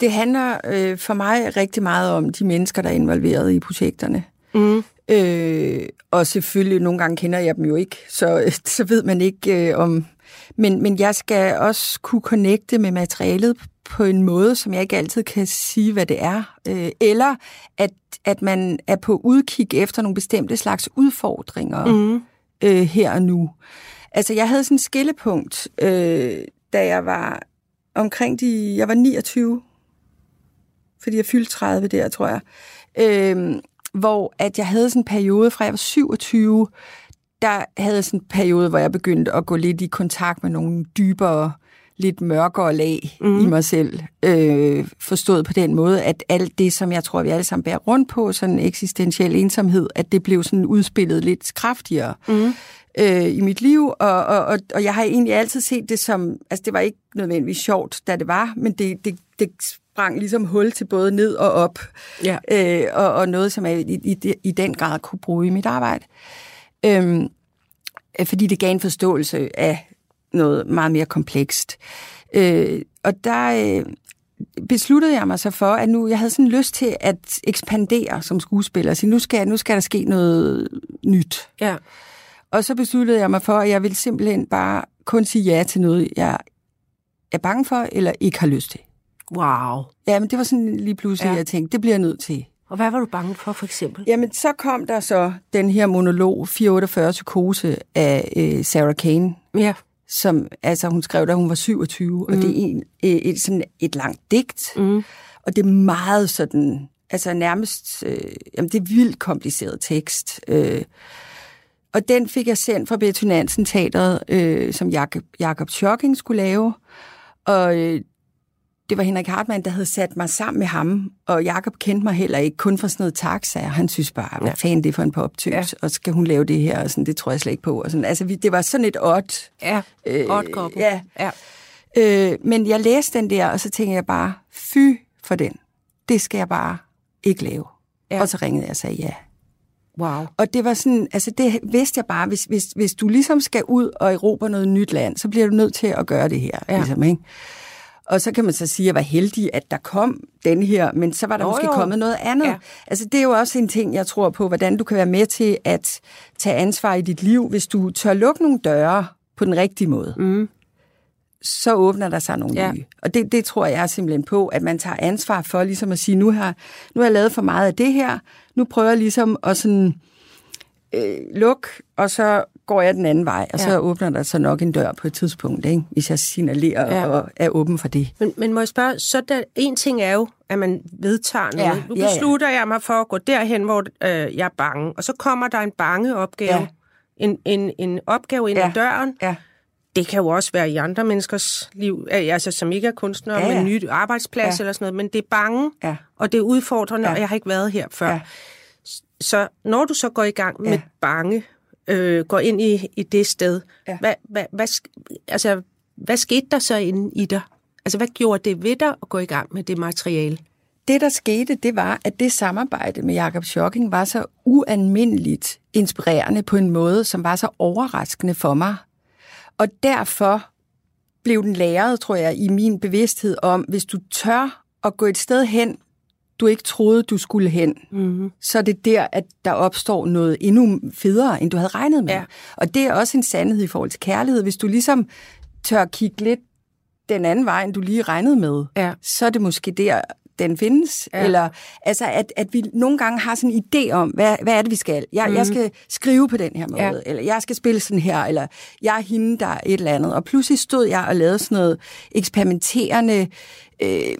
det handler øh, for mig rigtig meget om de mennesker, der er involveret i projekterne. Mm. Øh, og selvfølgelig, nogle gange kender jeg dem jo ikke, så, så ved man ikke øh, om... Men, men jeg skal også kunne connecte med materialet på en måde, som jeg ikke altid kan sige, hvad det er. Øh, eller at, at man er på udkig efter nogle bestemte slags udfordringer Mm øh, her og nu. Altså, jeg havde sådan et skillepunkt, øh, da jeg var omkring de... Jeg var 29, fordi jeg fyldte 30 der, tror jeg. Øh, hvor at jeg havde sådan en periode, fra jeg var 27, der havde jeg sådan en periode, hvor jeg begyndte at gå lidt i kontakt med nogle dybere, lidt mørkere lag mm. i mig selv. Øh, forstået på den måde, at alt det, som jeg tror, vi alle sammen bærer rundt på, sådan eksistentiel ensomhed, at det blev sådan udspillet lidt kraftigere mm. øh, i mit liv. Og, og, og, og jeg har egentlig altid set det som, altså det var ikke nødvendigvis sjovt, da det var, men det, det, det sprang ligesom hul til både ned og op. Ja. Øh, og, og noget, som jeg i, i, i den grad kunne bruge i mit arbejde. Øhm, øh, fordi det gav en forståelse af noget meget mere komplekst. Øh, og der øh, besluttede jeg mig så for, at nu jeg havde sådan lyst til at ekspandere som skuespiller. Så nu skal, nu skal der ske noget nyt. Ja. Og så besluttede jeg mig for, at jeg ville simpelthen bare kun sige ja til noget, jeg er bange for, eller ikke har lyst til. Wow. Ja, men det var sådan lige pludselig, Ja. ja. jeg tænkte, det bliver jeg nødt til. Og hvad var du bange for, for eksempel? Jamen, så kom der så den her monolog, 448 psykose af øh, Sarah Kane, Ja. Som altså, hun skrev, da hun var 27, mm. og det er en, øh, et, sådan et langt digt, Mm. og det er meget sådan, altså nærmest, øh, jamen det er vildt kompliceret tekst. Øh, og den fik jeg sendt fra Betty Nansen Teatret, øh, som Jakob, Jakob skulle lave, og øh, det var Henrik Hartmann, der havde sat mig sammen med ham, og Jakob kendte mig heller ikke, kun for sådan noget taxa, og han synes bare, hvad fanden det er for en poptys, ja. og skal hun lave det her, og sådan, det tror jeg slet ikke på. Og sådan. Altså, vi, det var sådan et odd. Ja. Øh, Odd couple. ja. ja. Øh, men jeg læste den der, og så tænkte jeg bare, fy for den. Det skal jeg bare ikke lave. Ja. Ja. Og så ringede jeg og sagde ja. Wow. Og det var sådan, altså det vidste jeg bare, hvis, hvis, hvis du ligesom skal ud og erobre noget nyt land, så bliver du nødt til at gøre det her. Ja. Ja. Ligesom, ikke? Og så kan man så sige, at jeg var heldig, at der kom den her, men så var der Nå, måske jo. kommet noget andet. Ja. Altså, det er jo også en ting, jeg tror på, hvordan du kan være med til at tage ansvar i dit liv, hvis du tør lukke nogle døre på den rigtige måde. Mm. Så åbner der sig nogle Ja. nye. Og det, det tror jeg simpelthen på, at man tager ansvar for ligesom at sige, nu har, nu har jeg lavet for meget af det her, nu prøver jeg ligesom at sådan, øh, lukke, og så går jeg den anden vej, og Ja. så åbner der så nok en dør på et tidspunkt, ikke? hvis jeg signalerer Ja. ja. og er åben for det. Men, men må jeg spørge, så der, en ting er jo, at man vedtager noget. Ja, nu ja, ja. beslutter jeg mig for at gå derhen, hvor øh, jeg er bange. Og så kommer der en bange opgave. Ja. En, en, en opgave ind Ja. ad døren. Ja. Det kan jo også være i andre menneskers liv, øh, altså som ikke er kunstnere, Ja, ja, ja. med en ny arbejdsplads Ja. eller sådan noget. Men det er bange, Ja. og det er udfordrende, Ja. og jeg har ikke været her før. Ja. Så når du så går i gang med Ja. bange, øh, går ind i, i det sted, Ja. hvad, hvad, hvad, altså, hvad skete der så inde i dig? Altså, hvad gjorde det ved dig at gå i gang med det materiale? Det, der skete, det var, at det samarbejde med Jakob Schocking var så ualmindeligt inspirerende på en måde, som var så overraskende for mig. Og derfor blev den læret, tror jeg, i min bevidsthed om, hvis du tør at gå et sted hen, du ikke troede, du skulle hen, Mm-hmm. så er det der, at der opstår noget endnu federe, end du havde regnet med. Ja. Og det er også en sandhed i forhold til kærlighed. Hvis du ligesom tør kigge lidt den anden vej, end du lige regnede med, Ja. så er det måske der, den findes. Ja. Eller altså, at, at vi nogle gange har sådan en idé om, hvad, hvad er det, vi skal? Jeg, mm. jeg skal skrive på den her måde, Ja. eller jeg skal spille sådan her, eller jeg er hende, der er et eller andet. Og pludselig stod jeg og lavede sådan noget eksperimenterende øh,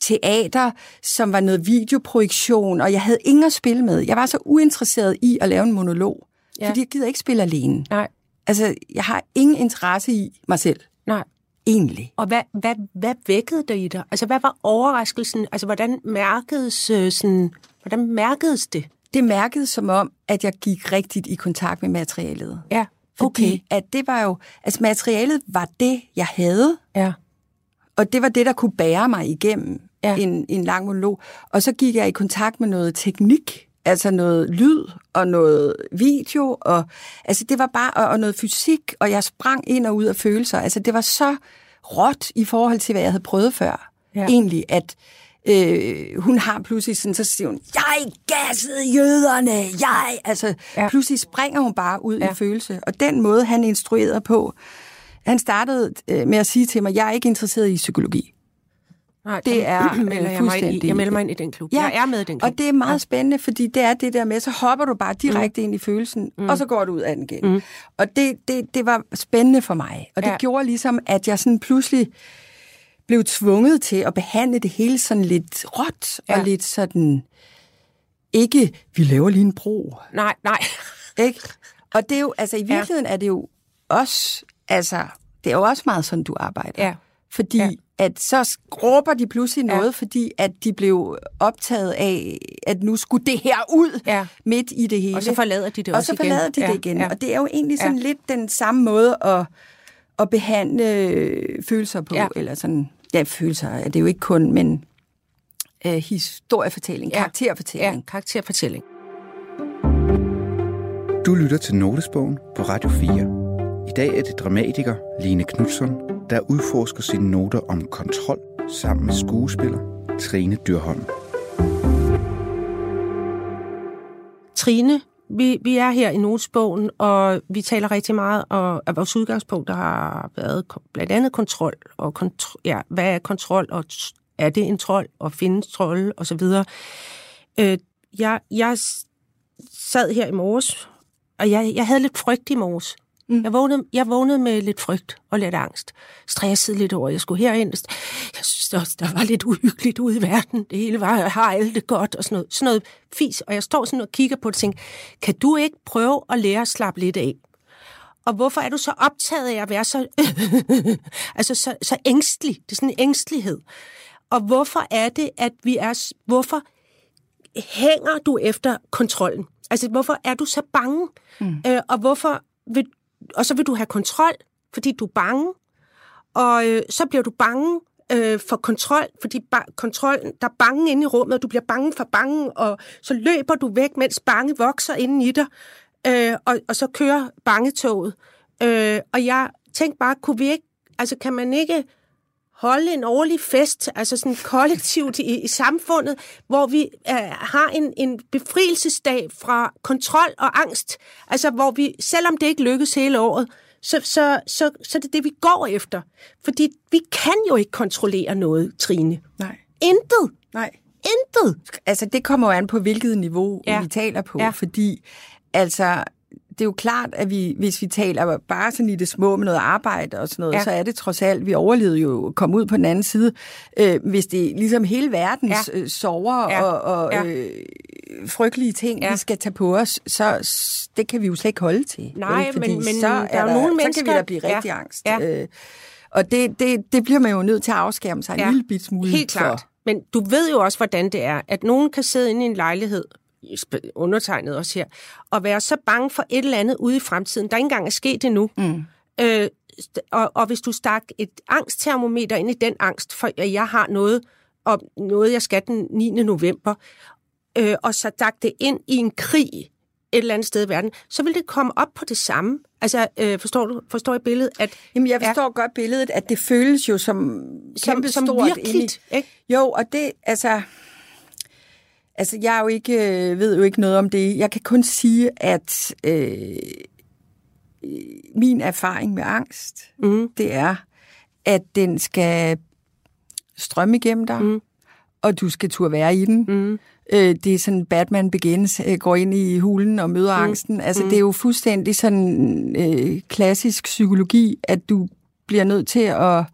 teater, som var noget videoprojektion, og jeg havde ingen at spille med. Jeg var så uinteresseret i at lave en monolog, ja. fordi jeg gider ikke spille alene. Nej, Altså, jeg har ingen interesse i mig selv, nej. Egentlig. Og hvad, hvad, hvad vækkede det i dig? Altså, hvad var overraskelsen? Altså, hvordan mærkedes, øh, sådan, hvordan mærkedes det? Det mærkede som om, at jeg gik rigtigt i kontakt med materialet. Ja, Fordi okay. at det var jo, altså materialet var det, jeg havde, Ja, og det var det, der kunne bære mig igennem ja. en, en lang monolog. Og så gik jeg i kontakt med noget teknik, altså noget lyd og noget video, og altså det var bare, og, og noget fysik, og jeg sprang ind og ud af følelser. Altså det var så råt i forhold til, hvad jeg havde prøvet før. Ja. Egentlig, at øh, hun har pludselig sådan, så siger hun, jeg gassede jøderne, jeg, altså Ja. pludselig springer hun bare ud ja. i følelse. Og den måde, han instruerede på, han startede øh, med at sige til mig, jeg er ikke interesseret i psykologi. Nej, Det er, melder jeg, mig ind i, fuldstændig- jeg melder mig ind i den klub. Ja. Jeg er med i den klub. Og det er meget ja. spændende, fordi det er det der med, så hopper du bare direkte mm. ind i følelsen, mm. og så går du ud af den igen. Mm. Og det, det, det var spændende for mig. Og det Ja. ja. gjorde ligesom, at jeg sådan pludselig blev tvunget til at behandle det hele sådan lidt råt, Ja. ja. og lidt sådan, ikke, vi laver lige en bro, Nej, nej. ikke? Og det er jo, altså i virkeligheden er det jo også, altså, det er jo også meget sådan, du arbejder. Ja. Fordi Ja. Ja. at så råber de pludselig Ja. noget, fordi at de blev optaget af, at nu skulle det her ud Ja. midt i det hele. Og så forlader de det og også så igen. forlader de Ja, det igen. ja. Og det er jo egentlig sådan Ja. lidt den samme måde at, at behandle øh, følelser på. Ja. Eller sådan, ja, følelser er det jo ikke kun, men øh, historiefortælling, Ja. ja. karakterfortælling. Ja, karakterfortælling. Du lytter til Notesbogen på Radio 4. I dag er det dramatiker Line Knudsen, der udforsker sine noter om kontrol sammen med skuespiller Trine Dyrholm. Trine, vi, vi er her i Notesbogen, og vi taler rigtig meget, og at vores udgangspunkt der har været blandt andet kontrol, og kontro, ja, hvad er kontrol, og er det en trold, og findes trolde, og så videre. Øh, jeg, jeg sad her i morges, og jeg, jeg havde lidt frygt i morges. Mm. Jeg, vågnede, jeg vågnede med lidt frygt og lidt angst. Stressede lidt over, jeg skulle herind. Jeg synes også, der var lidt uhyggeligt ude i verden. Det hele var, jeg har alt det godt og sådan noget. Sådan noget fis. Og jeg står sådan og kigger på det og tænker, kan du ikke prøve at lære at slappe lidt af? Og hvorfor er du så optaget af at være så, altså så, så ængstelig? Det er sådan en ængstelighed. Og hvorfor er det, at vi er... Hvorfor hænger du efter kontrollen? Altså, hvorfor er du så bange? Mm. Øh, og hvorfor vil, og så vil du have kontrol, fordi du er bange. Og øh, så bliver du bange øh, for kontrol, fordi ba- kontrollen, der er bange inde i rummet, og du bliver bange for bange, og så løber du væk, mens bange vokser inde i dig, øh, og, og så kører bangetoget. Øh, og jeg tænkte bare, kunne vi ikke, altså kan man ikke holde en årlig fest, altså sådan kollektivt i, i samfundet, hvor vi øh, har en, en befrielsesdag fra kontrol og angst. Altså hvor vi, selvom det ikke lykkes hele året, så, så, så, så det er det, vi går efter. Fordi vi kan jo ikke kontrollere noget, Trine. Nej. Intet. Nej. Intet. Altså, det kommer jo an på, hvilket niveau Ja. vi taler på, ja. fordi altså, det er jo klart, at vi, hvis vi taler bare sådan i det små med noget arbejde og sådan noget, Ja. ja. så er det trods alt, vi overlevede jo at komme ud på den anden side. Øh, hvis det er ligesom hele verdens Ja. ja. øh, sorger Ja. og, og Ja. øh, frygtelige ting, Ja. ja. vi skal tage på os, så det kan vi jo slet ikke holde til. Nej, vel? Fordi men- men så der er jo nogle så kan mennesker- vi da blive Ja. rigtig angst. Ja. Øh, og det, det, det bliver man jo nødt til at afskærme sig Ja. en lille bit smule Helt klart. for. Men du ved jo også, hvordan det er, at nogen kan sidde inde i en lejlighed, undertegnet også her, og være så bange for et eller andet ude i fremtiden, der ikke engang er sket endnu. Mm. Øh, og, og hvis du stak et angsttermometer ind i den angst, for at jeg har noget, og noget jeg skal den 9. november, øh, og så stak det ind i en krig et eller andet sted i verden, så vil det komme op på det samme. Altså, øh, forstår du forstår I billedet? At, Jamen, jeg forstår ja. godt billedet, at det føles jo som som, kæmpe som stort virkeligt, ikke? Jo, og det, altså... Altså, jeg er jo ikke, øh, ved jo ikke noget om det. Jeg kan kun sige, at øh, min erfaring med angst, Mm. det er, at den skal strømme igennem dig, mm. og du skal turde være i den. Mm. Øh, det er sådan, Batman Begins øh, går ind i hulen og møder mm. angsten. Altså, mm. det er jo fuldstændig sådan øh, klassisk psykologi, at du bliver nødt til at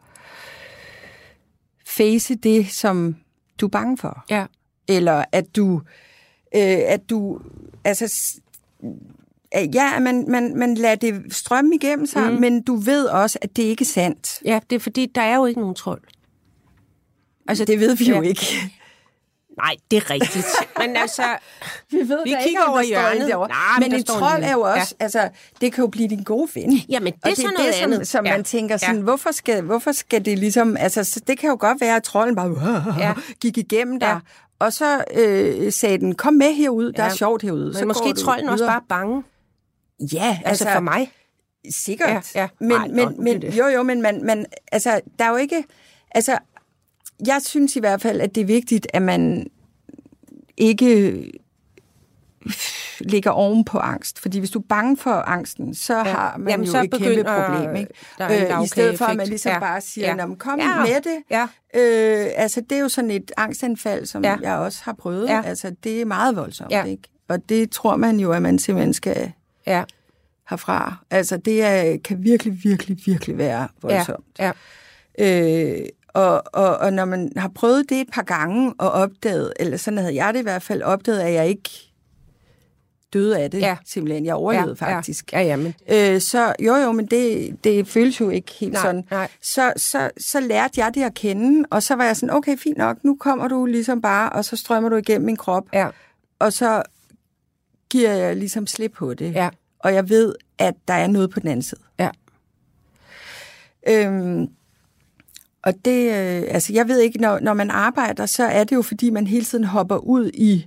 face det, som du er bange for. Ja. Eller at du, øh, at du, altså, ja, man, man, man lader det strømme igennem sig, mm. men du ved også, at det ikke er sandt. Ja, det er fordi, der er jo ikke nogen trold. Altså, det ved vi jo ja. ikke. Nej, det er rigtigt. Men altså, Vi ved Vi kigger om over der står hjørnet. en derovre. Nej, men men der en trold er jo også, ja. altså, det kan jo blive din gode ven. Jamen, det Og er så noget det, som, andet. Som Ja. man tænker sådan, Ja. hvorfor, skal, hvorfor skal det ligesom, altså, så det kan jo godt være, at trolden bare Ja. gik igennem dig, Ja. og så øh, sagde den, kom med herud, der Ja. er sjovt herude. men så måske trolden også bare bange. Ja, Altså, altså, for mig. Sikkert. Ja, ja. Men, nå, men, bliver men det- jo, jo, men man, man, altså, der er jo ikke... Altså, jeg synes i hvert fald, at det er vigtigt, at man ikke ligger oven på angst. Fordi hvis du er bange for angsten, så ja. har man Jamen, jo så et kæmpe problem. Ikke? er en Øh, I stedet for, at man ligesom Ja. bare siger, Ja. ja. kom Ja. med det. Ja. Øh, altså, det er jo sådan et angstanfald, som Ja. ja. jeg også har prøvet. Ja. Ja. Altså, det er meget voldsomt, Ja. ikke? Og det tror man jo, at man simpelthen skal Ja, herfra. Altså, det er, kan virkelig, virkelig, virkelig være ja, voldsomt. ja. Øh, og, og, og når man har prøvet det et par gange og opdaget, eller sådan havde jeg det i hvert fald opdaget, at jeg ikke døde af det, Ja. simpelthen. Jeg overlevede ja, faktisk. Ja, ja, men Øh, så jo, jo, men det, det føles jo ikke helt Nej, sådan. nej. Så, så, så lærte jeg det at kende, og så var jeg sådan, okay, fint nok, nu kommer du ligesom bare, og så strømmer du igennem min krop, ja, og så giver jeg ligesom slip på det. ja, Og jeg ved, at der er noget på den anden side. ja. Øhm, og det, øh, altså jeg ved ikke, når, når man arbejder, så er det jo fordi, man hele tiden hopper ud i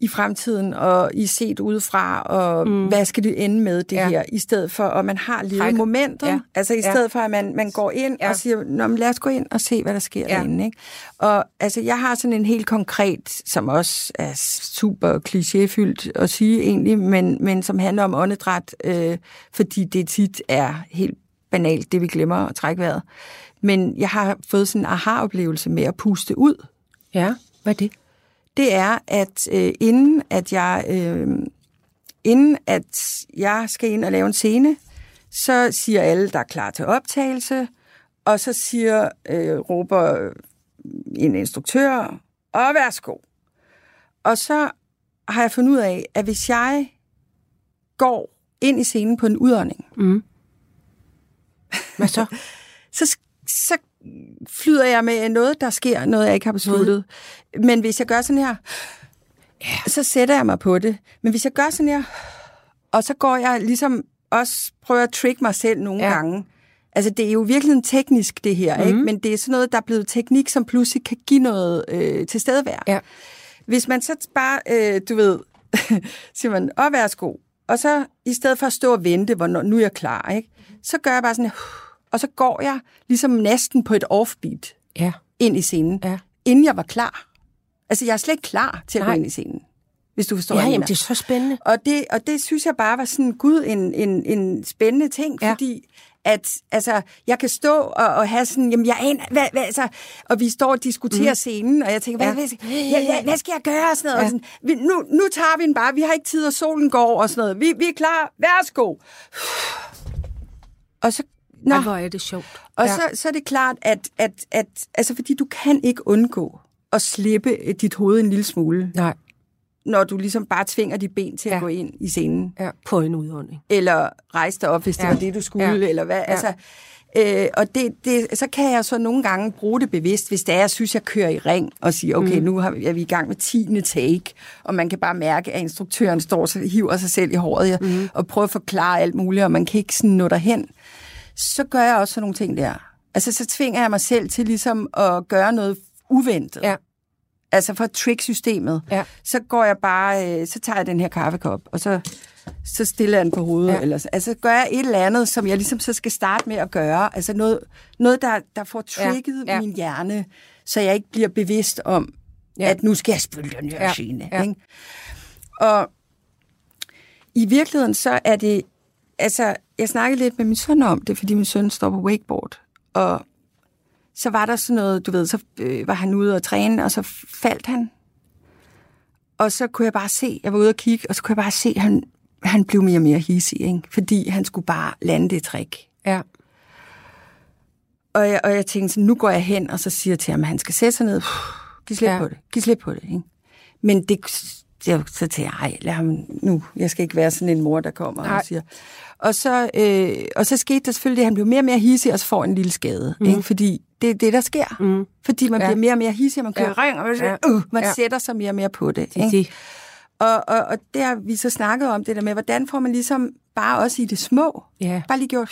i fremtiden, og I set udefra, og mm. hvad skal det ende med det Ja. her, i stedet for, og man har Træk. momentet, Ja. altså i Ja. stedet for, at man, man går ind Ja. og siger, Nå, men lad os gå ind og se, hvad der sker ja. derinde. Ikke? Og altså, jeg har sådan en helt konkret, som også er super klichéfyldt at sige egentlig, men, men som handler om åndedræt, øh, fordi det tit er helt banalt, det vi glemmer at trække vejret. Men jeg har fået sådan en aha-oplevelse med at puste ud. Ja, hvad er det? Det er, at øh, inden at jeg øh, inden at jeg skal ind og lave en scene, så siger alle, der er klar til optagelse, og så siger, øh, råber en instruktør, og værsgo. Og så har jeg fundet ud af, at hvis jeg går ind i scenen på en udånding, Mm. Hvad så? så, så flyder jeg med noget, der sker, noget jeg ikke har besluttet. Men hvis jeg gør sådan her, så sætter jeg mig på det. Men hvis jeg gør sådan her, og så går jeg ligesom også prøver at trick mig selv nogle Ja. gange. Altså, det er jo virkelig en teknisk, det her, mm. ikke? Men det er sådan noget, der er blevet teknik, som pludselig kan give noget øh, tilstedevær. Ja. Hvis man så bare, øh, du ved, siger man, og værsgo, og så i stedet for at stå og vente, hvornår nu er jeg klar, ikke? Så gør jeg bare sådan, og så går jeg ligesom næsten på et offbeat Ja. ind i scenen, Ja. inden jeg var klar. Altså, jeg er slet ikke klar til at Nej. gå ind i scenen, hvis du forstår, Ja, hvad jamen, det er så spændende. Og det, og det synes jeg bare var sådan, gud, en, en, en spændende ting, Ja. fordi at, altså, jeg kan stå og, og have sådan, jamen, jeg aner, hvad, hvad, altså, og vi står og diskuterer mm. scenen, og jeg tænker, hvad, Ja. hvad, ja, ja, hvad skal jeg gøre, og sådan noget, Ja. og sådan, vi, nu, nu tager vi den bare, vi har ikke tid, og solen går, og sådan noget, vi, vi er klar, værsgo. Og så, nå, Ej, hvor er det sjovt. og ja. så, så er det klart, at, at, at altså, fordi du kan ikke undgå at slippe øh, dit hoved en lille smule, Nej, når du ligesom bare tvinger dit ben til at Ja. gå ind i scenen ja. på en udånding. eller rejse dig op, hvis det Ja. var det, du skulle, Ja. eller hvad. Altså, øh, og det, det, så kan jeg så nogle gange bruge det bevidst, hvis det er, jeg synes, jeg kører i ring, og siger, okay, mm. nu har, er vi i gang med tiende take, og man kan bare mærke, at instruktøren står og hiver sig selv i håret, ja, mm. og prøver at forklare alt muligt, og man kan ikke sådan nå derhen. Så gør jeg også sådan nogle ting der. Altså, så tvinger jeg mig selv til ligesom at gøre noget uventet. Ja. Altså for at trick systemet. Ja. Så går jeg bare, øh, så tager jeg den her kaffekop, og så, så stiller jeg den på hovedet. Ja. Eller, så- altså gør jeg et eller andet, som jeg ligesom så skal starte med at gøre. Altså noget, noget der, der får tricket Ja. ja. Min hjerne, så jeg ikke bliver bevidst om, Ja. at nu skal jeg spille den her ja. scene. Ja. Ikke? Og i virkeligheden så er det, altså jeg snakkede lidt med min søn om det, fordi min søn står på wakeboard, og så var der sådan noget, du ved, så øh, var han ude og træne, og så faldt han. Og så kunne jeg bare se, jeg var ude og kigge, og så kunne jeg bare se, at han, han blev mere og mere hissig, ikke? fordi han skulle bare lande det trick. Ja. Og jeg, og jeg tænkte sådan, nu går jeg hen, og så siger jeg til ham, at han skal sætte sig ned. Giv slip ja. på det. Giv slip på det. Ikke? Men det, jeg, så tænkte jeg, ej, lad ham nu. Jeg skal ikke være sådan en mor, der kommer Nej. og siger. Og så, øh, og så skete der selvfølgelig det, at han blev mere og mere hissig, og så får en lille skade. Mm. Ikke? Fordi det er det, der sker. Mm. Fordi man Ja. bliver mere og mere hissig, og man kører Ja. ring, og man, Ja. uh, man Ja. sætter sig mere og mere på det. Ikke? det. Og, og, og der har vi så snakket om det der med, hvordan får man ligesom bare også i det små, Ja. bare lige gjort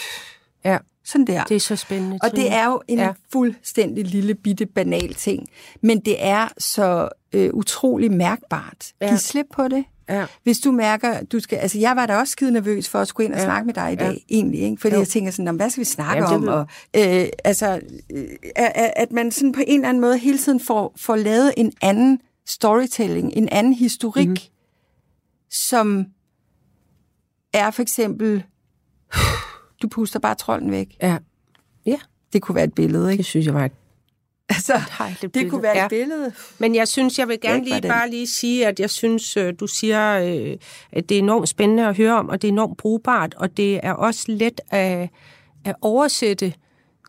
Ja. Sådan der. Det er så spændende. Og det er jo en Ja. fuldstændig lille bitte banal ting. Men det er så øh, utrolig mærkbart. Ja. Giv slip på det. Ja. Hvis du mærker, du skal... Altså, jeg var da også skide nervøs for at skulle ind og Ja. snakke med dig i dag, Ja. egentlig. Ikke? Fordi Jo. jeg tænker sådan, "Nå, hvad skal vi snakke Jamen, om? Og, øh, altså, øh, at, man sådan på en eller anden måde hele tiden får, får lavet en anden storytelling, en anden historik, Mhm. mm-hmm. som er for eksempel, du puster bare trolden væk. Ja. Ja, Det kunne være et billede, ikke? det synes jeg var et Altså, dejligt det kunne være ja. et billede. Men jeg synes, jeg vil gerne lige bare lige sige, at jeg synes, øh, du siger, øh, at det er enormt spændende at høre om, og det er enormt brugbart, og det er også let at, at oversætte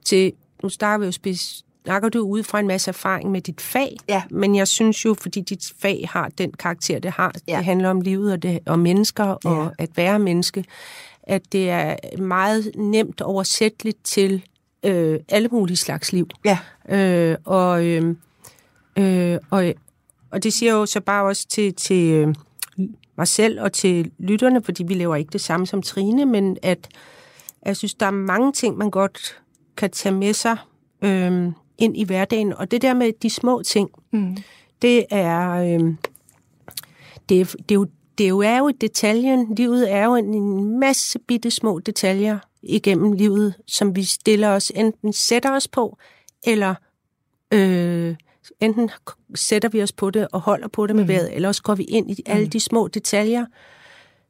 til, nu snakker vi jo spes, snakker du ud fra en masse erfaring med dit fag, Ja. men jeg synes jo, fordi dit fag har den karakter, det har, Ja. det handler om livet og, det, og mennesker og Ja. at være menneske, at det er meget nemt oversætteligt til øh, alle mulige slags liv. Ja. Øh, og, øh, øh, og, og det siger jo så bare også til, til øh, mig selv og til lytterne, fordi vi laver ikke det samme som Trine, men at jeg synes, der er mange ting, man godt kan tage med sig øh, ind i hverdagen. Og det der med de små ting, Mm. det er, øh, det, er, det, er jo, det jo, er jo detaljen. Livet er jo en, masse bitte små detaljer igennem livet, som vi stiller os, enten sætter os på, eller øh, enten sætter vi os på det og holder på det med vejret, eller også går vi ind i alle de små detaljer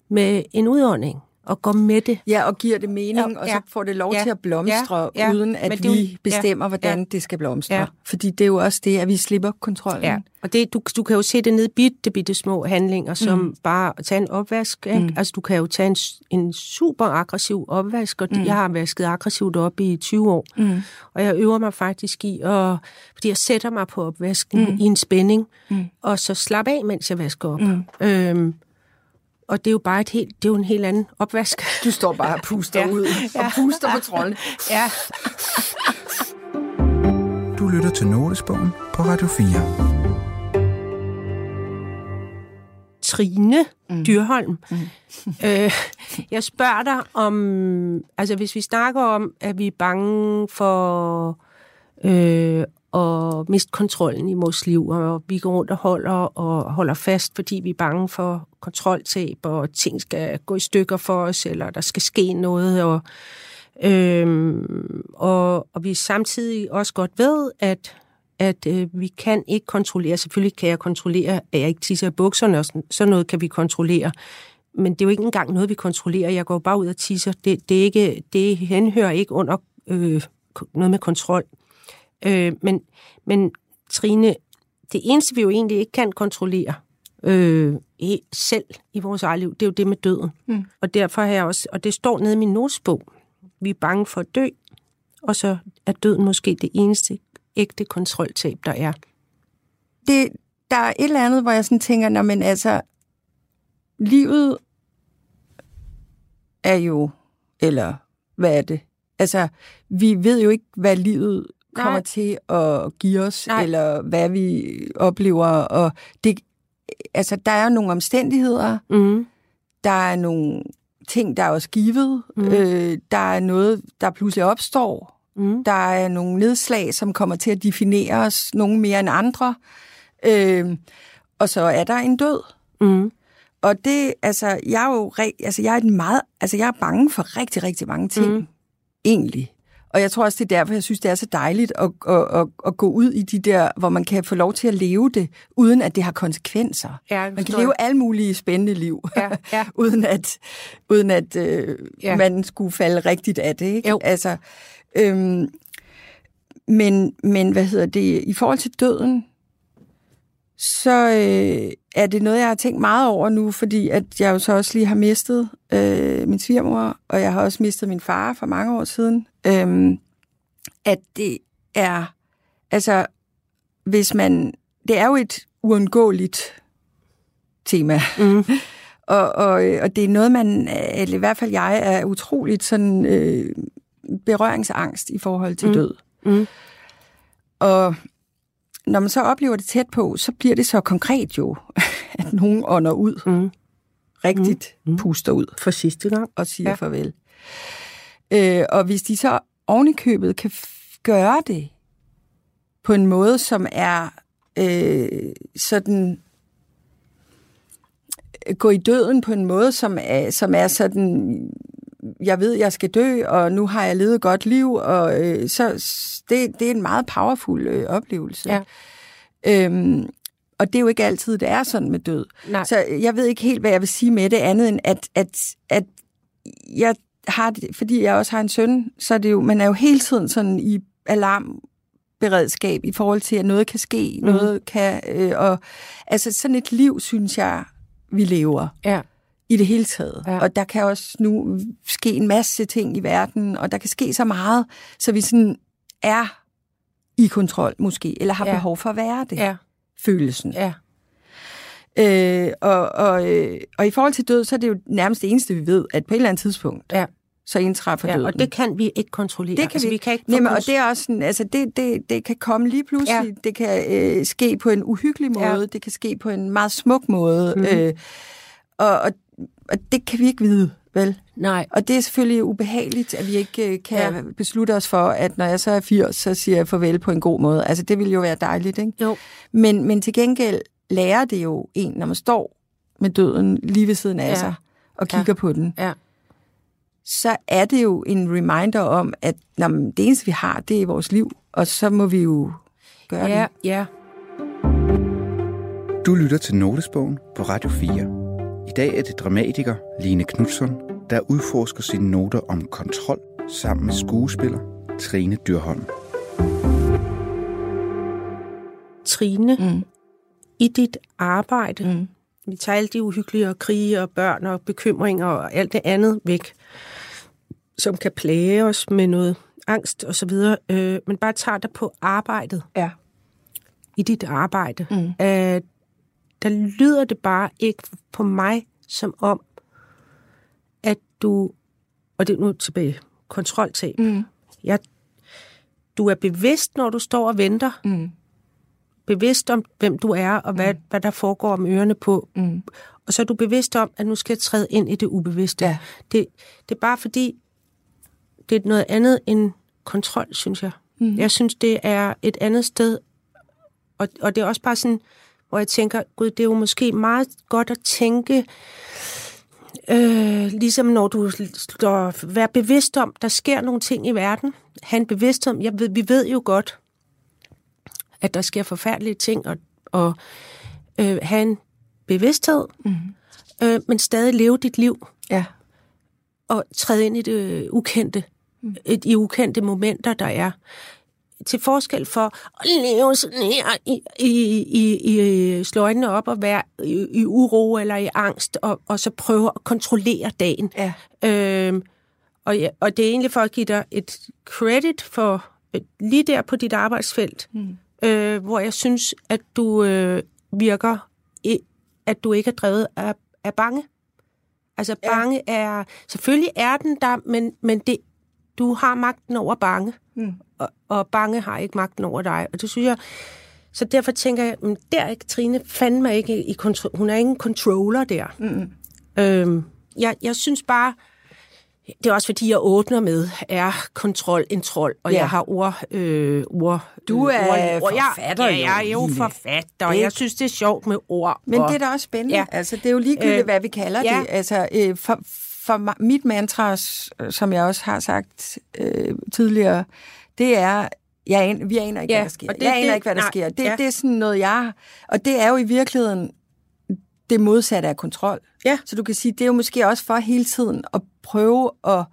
med en udånding og går med det. Ja, og giver det mening, Ja, og så får det lov Ja, til at blomstre, ja, ja. uden at det vi bestemmer, ja, hvordan ja. det skal blomstre. Ja. Fordi det er jo også det, at vi slipper kontrollen. Ja, og det, du, du kan jo se det ned i bitte, bitte små handlinger, som mm. bare at tage en opvask. Ikke? Mm. Altså, du kan jo tage en, en super aggressiv opvask, og mm. jeg har vasket aggressivt op i 20 år. Mm. Og jeg øver mig faktisk i, at, fordi jeg sætter mig på opvasken mm. i en spænding, mm. og så slapper af, mens jeg vasker op. Mm. Øhm, og det er jo bare et helt, det er jo en helt anden opvask. Du står bare og puster Ja. ud, og Ja. puster på trolden. ja. Du lytter til Notesbogen på Radio 4. Trine mm. Dyrholm. Mm. øh, jeg spørger dig om, altså hvis vi snakker om, at vi er bange for øh, at miste kontrollen i vores liv, og vi går rundt og holder og holder fast, fordi vi er bange for kontroltab, og ting skal gå i stykker for os, eller der skal ske noget, og Øhm, og, og vi samtidig også godt ved, at, at øh, vi kan ikke kontrollere, selvfølgelig kan jeg kontrollere, at jeg ikke tisser i bukserne, og sådan, sådan noget kan vi kontrollere. Men det er jo ikke engang noget, vi kontrollerer. Jeg går bare ud og tisser. Det, det, er ikke, det henhører ikke under øh, noget med kontrol. Øh, men, men Trine, det eneste, vi jo egentlig ikke kan kontrollere øh, selv i vores eget liv, det er jo det med døden. Mm. Og derfor har jeg også, og det står nede i min notesbog, vi er bange for at dø, og så er døden måske det eneste ægte kontroltab, der er. Det, der er et eller andet, hvor jeg sådan tænker, når men altså, livet er jo, eller hvad er det? Altså, vi ved jo ikke, hvad livet kommer Nej. til at give os, Nej. eller hvad vi oplever. Og det, altså, der er nogle omstændigheder, mm. der er nogle ting, der er også givet, mm. øh, der er noget, der pludselig opstår, mm. der er nogle nedslag, som kommer til at definere os, nogle mere end andre, øh, og så er der en død. Mm. Og det, altså, jeg er jo, altså, jeg er meget, altså, jeg er bange for rigtig, rigtig mange ting, mm. egentlig. Og jeg tror også, det er derfor, jeg synes, det er så dejligt at, at, at, at gå ud i de der, hvor man kan få lov til at leve det, uden at det har konsekvenser. Ja, man kan leve alle mulige spændende liv, ja, ja. uden at, uden at øh, ja. man skulle falde rigtigt af det. Ikke? Jo. Altså, øhm, men, men hvad hedder det, i forhold til døden, så øh, er det noget, jeg har tænkt meget over nu, fordi at jeg jo så også lige har mistet øh, min svigermor, og jeg har også mistet min far for mange år siden. Øh, at det er, altså, hvis man, det er jo et uundgåeligt tema. Mm. og, og, og det er noget, man, eller i hvert fald jeg, er utroligt sådan øh, berøringsangst i forhold til mm. død. Mm. Og når man så oplever det tæt på, så bliver det så konkret jo, at nogen ånder ud. Mm. Rigtigt mm. puster ud. For sidste gang. Og siger ja. farvel. Øh, og hvis de så ovenikøbet kan gøre det på en måde, som er øh, sådan gå i døden på en måde, som er, som er sådan, jeg ved, jeg skal dø, og nu har jeg levet et godt liv, og øh, så det, det er en meget powerful øh, oplevelse. Ja. Øhm, og det er jo ikke altid, det er sådan med død. Nej. Så jeg ved ikke helt, hvad jeg vil sige med det, andet end at, at, at jeg har det, fordi jeg også har en søn, så er det jo, man er jo hele tiden sådan i alarmberedskab i forhold til, at noget kan ske, mm. noget kan, øh, og altså sådan et liv, synes jeg, vi lever. Ja i det hele taget. Ja. Og der kan også nu ske en masse ting i verden, og der kan ske så meget, så vi sådan er i kontrol måske, eller har ja. behov for at være det. Ja. Følelsen. Ja. Øh, og, og, øh, og i forhold til død, så er det jo nærmest det eneste, vi ved, at på et eller andet tidspunkt, ja. så indtræffer ja, døden. og det kan vi ikke kontrollere. Det kan altså, vi, vi kan ikke Jamen, og det er også sådan, altså det, det, det kan komme lige pludselig. Ja. Det kan øh, ske på en uhyggelig måde. Ja. Det kan ske på en meget smuk måde. Mm. Øh, og, og og det kan vi ikke vide, vel? Nej. Og det er selvfølgelig ubehageligt, at vi ikke øh, kan ja. beslutte os for, at når jeg så er 80, så siger jeg farvel på en god måde. Altså, det vil jo være dejligt, ikke? Jo. Men, men til gengæld lærer det jo en, når man står med døden lige ved siden af ja. sig og kigger ja. på den. Ja. Så er det jo en reminder om, at når det eneste, vi har, det er vores liv, og så må vi jo gøre ja, det. Ja, Du lytter til Notesbogen på Radio 4. I dag er det dramatiker Line Knudsen, der udforsker sine noter om kontrol sammen med skuespiller Trine Dyrholm. Trine, mm. i dit arbejde, mm. vi tager alle de uhyggelige og krige og børn og bekymringer og alt det andet væk, som kan plage os med noget angst og så videre, øh, men bare tager dig på arbejdet. Ja. I dit arbejde. Mm. At der lyder det bare ikke på mig som om, at du, og det er nu tilbage, kontroltab. Mm. Jeg, du er bevidst, når du står og venter. Mm. Bevidst om, hvem du er, og hvad, mm. hvad der foregår om ørerne på. Mm. Og så er du bevidst om, at nu skal jeg træde ind i det ubevidste. Ja. Det, det er bare fordi, det er noget andet end kontrol, synes jeg. Mm. Jeg synes, det er et andet sted. Og, og det er også bare sådan, hvor jeg tænker, gud, det er jo måske meget godt at tænke øh, ligesom når du står, vær bevidst om, der sker nogle ting i verden. Han bevidst om, jeg ved, vi ved jo godt, at der sker forfærdelige ting, og, og øh, have en bevidsthed, mm. øh, men stadig leve dit liv. Ja. Og træde ind i det ukendte, mm. i ukendte momenter, der er til forskel for at leve sådan her i, i, i, i slå øjnene op og være i, i uro eller i angst, og, og så prøve at kontrollere dagen. Ja. Øhm, og, ja, og det er egentlig for at give dig et credit for øh, lige der på dit arbejdsfelt, mm. øh, hvor jeg synes, at du øh, virker, at du ikke er drevet af, af bange. Altså bange ja. er, selvfølgelig er den der, men, men det, du har magten over bange. Mm og, og bange har ikke magten over dig. Og det synes jeg, så derfor tænker jeg, men der er Trine fandme ikke i kontrol. Hun er ingen controller der. Mm. Øhm, jeg, jeg synes bare, det er også fordi, jeg åbner med, er kontrol en trold, og ja. jeg har ord... Øh, ord du er ord, ord, forfatter jeg, ja, jeg er jo forfatter, og jeg synes, det er sjovt med ord. Men og, det er da også spændende. Ja. Altså, det er jo ligegyldigt, øh, hvad vi kalder ja. det. Altså, øh, for, for mit mantra, som jeg også har sagt øh, tidligere, det er, jeg aner, vi aner ikke, ja, hvad der sker. Det, jeg aner det, ikke, hvad der nej, sker. Det, ja. det er sådan noget, jeg... Og det er jo i virkeligheden det modsatte af kontrol. Ja. Så du kan sige, det er jo måske også for hele tiden at prøve at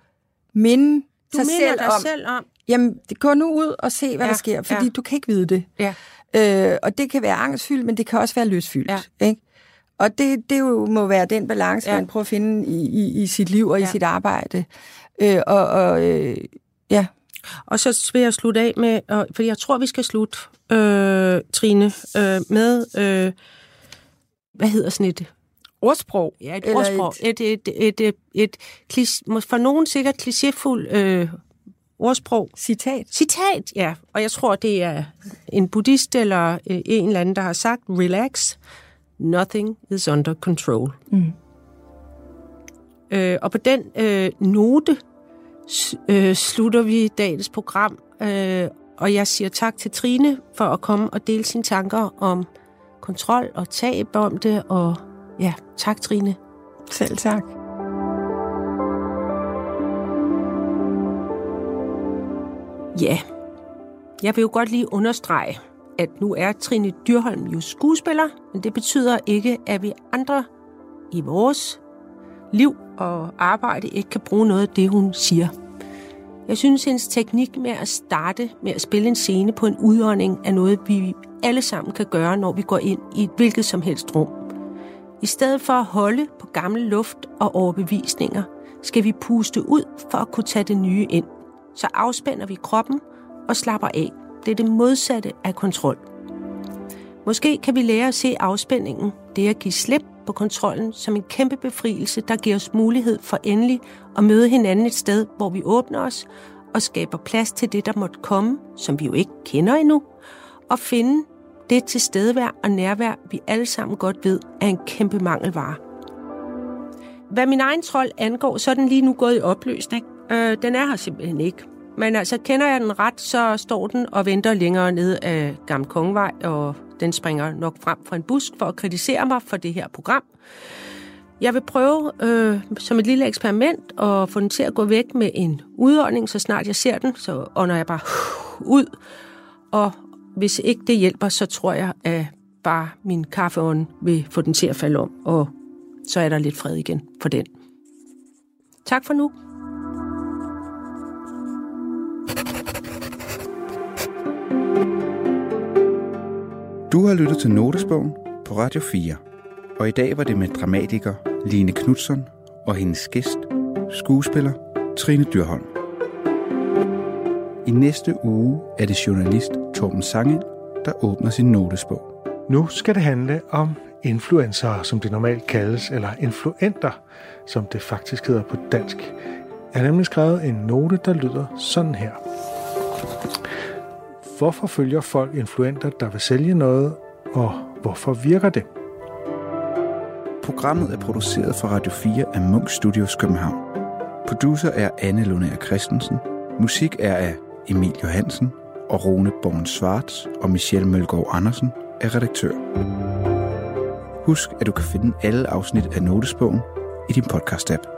minde du sig selv dig om, selv om... Jamen, gå nu ud og se, hvad ja, der sker, fordi ja. du kan ikke vide det. Ja. Øh, og det kan være angstfyldt, men det kan også være løsfyldt. Ja. Ikke? Og det, det jo må være den balance, ja. man prøver at finde i, i, i sit liv og ja. i sit arbejde. Øh, og og øh, ja, og så vil jeg slutte af med, og, for jeg tror, vi skal slutte, øh, Trine, øh, med, øh, hvad hedder sådan et ordsprog? Ja, et Eller ordsprog. Et, et, et, et, et, et, for nogen sikkert klichéfuld øh, ordsprog. Citat? Citat, ja. Og jeg tror, det er en buddhist eller øh, en eller anden, der har sagt, relax, nothing is under control. Mm. Øh, og på den øh, note, øh, slutter vi dagens program, øh, og jeg siger tak til Trine for at komme og dele sine tanker om kontrol og tab om det, og ja, tak Trine. Selv tak. Ja, jeg vil jo godt lige understrege, at nu er Trine Dyrholm jo skuespiller, men det betyder ikke, at vi andre i vores liv og arbejde ikke kan bruge noget af det, hun siger. Jeg synes, hendes teknik med at starte med at spille en scene på en udånding er noget, vi alle sammen kan gøre, når vi går ind i et hvilket som helst rum. I stedet for at holde på gammel luft og overbevisninger, skal vi puste ud for at kunne tage det nye ind. Så afspænder vi kroppen og slapper af. Det er det modsatte af kontrol. Måske kan vi lære at se afspændingen, det at give slip på kontrollen, som en kæmpe befrielse, der giver os mulighed for endelig at møde hinanden et sted, hvor vi åbner os og skaber plads til det, der måtte komme, som vi jo ikke kender endnu, og finde det tilstedevær og nærvær, vi alle sammen godt ved, er en kæmpe mangelvare. Hvad min egen trold angår, så er den lige nu gået i opløsning. Øh, den er her simpelthen ikke. Men altså, kender jeg den ret, så står den og venter længere nede af Gamle Kongevej, og den springer nok frem fra en busk for at kritisere mig for det her program. Jeg vil prøve øh, som et lille eksperiment at få den til at gå væk med en udånding, så snart jeg ser den, så ånder jeg bare ud. Og hvis ikke det hjælper, så tror jeg, at bare min kaffeånd vil få den til at falde om, og så er der lidt fred igen for den. Tak for nu. Du har lyttet til Notesbogen på Radio 4, og i dag var det med dramatiker Line Knudsen og hendes gæst, skuespiller Trine Dyrholm. I næste uge er det journalist Torben Sange, der åbner sin notesbog. Nu skal det handle om influencer, som det normalt kaldes, eller influenter, som det faktisk hedder på dansk er nemlig skrevet en note, der lyder sådan her. Hvorfor følger folk influenter, der vil sælge noget, og hvorfor virker det? Programmet er produceret for Radio 4 af Munk Studios København. Producer er Anne Lunær Christensen. Musik er af Emil Johansen og Rune Born Svarts og Michelle Mølgaard Andersen er redaktør. Husk, at du kan finde alle afsnit af Notesbogen i din podcast-app.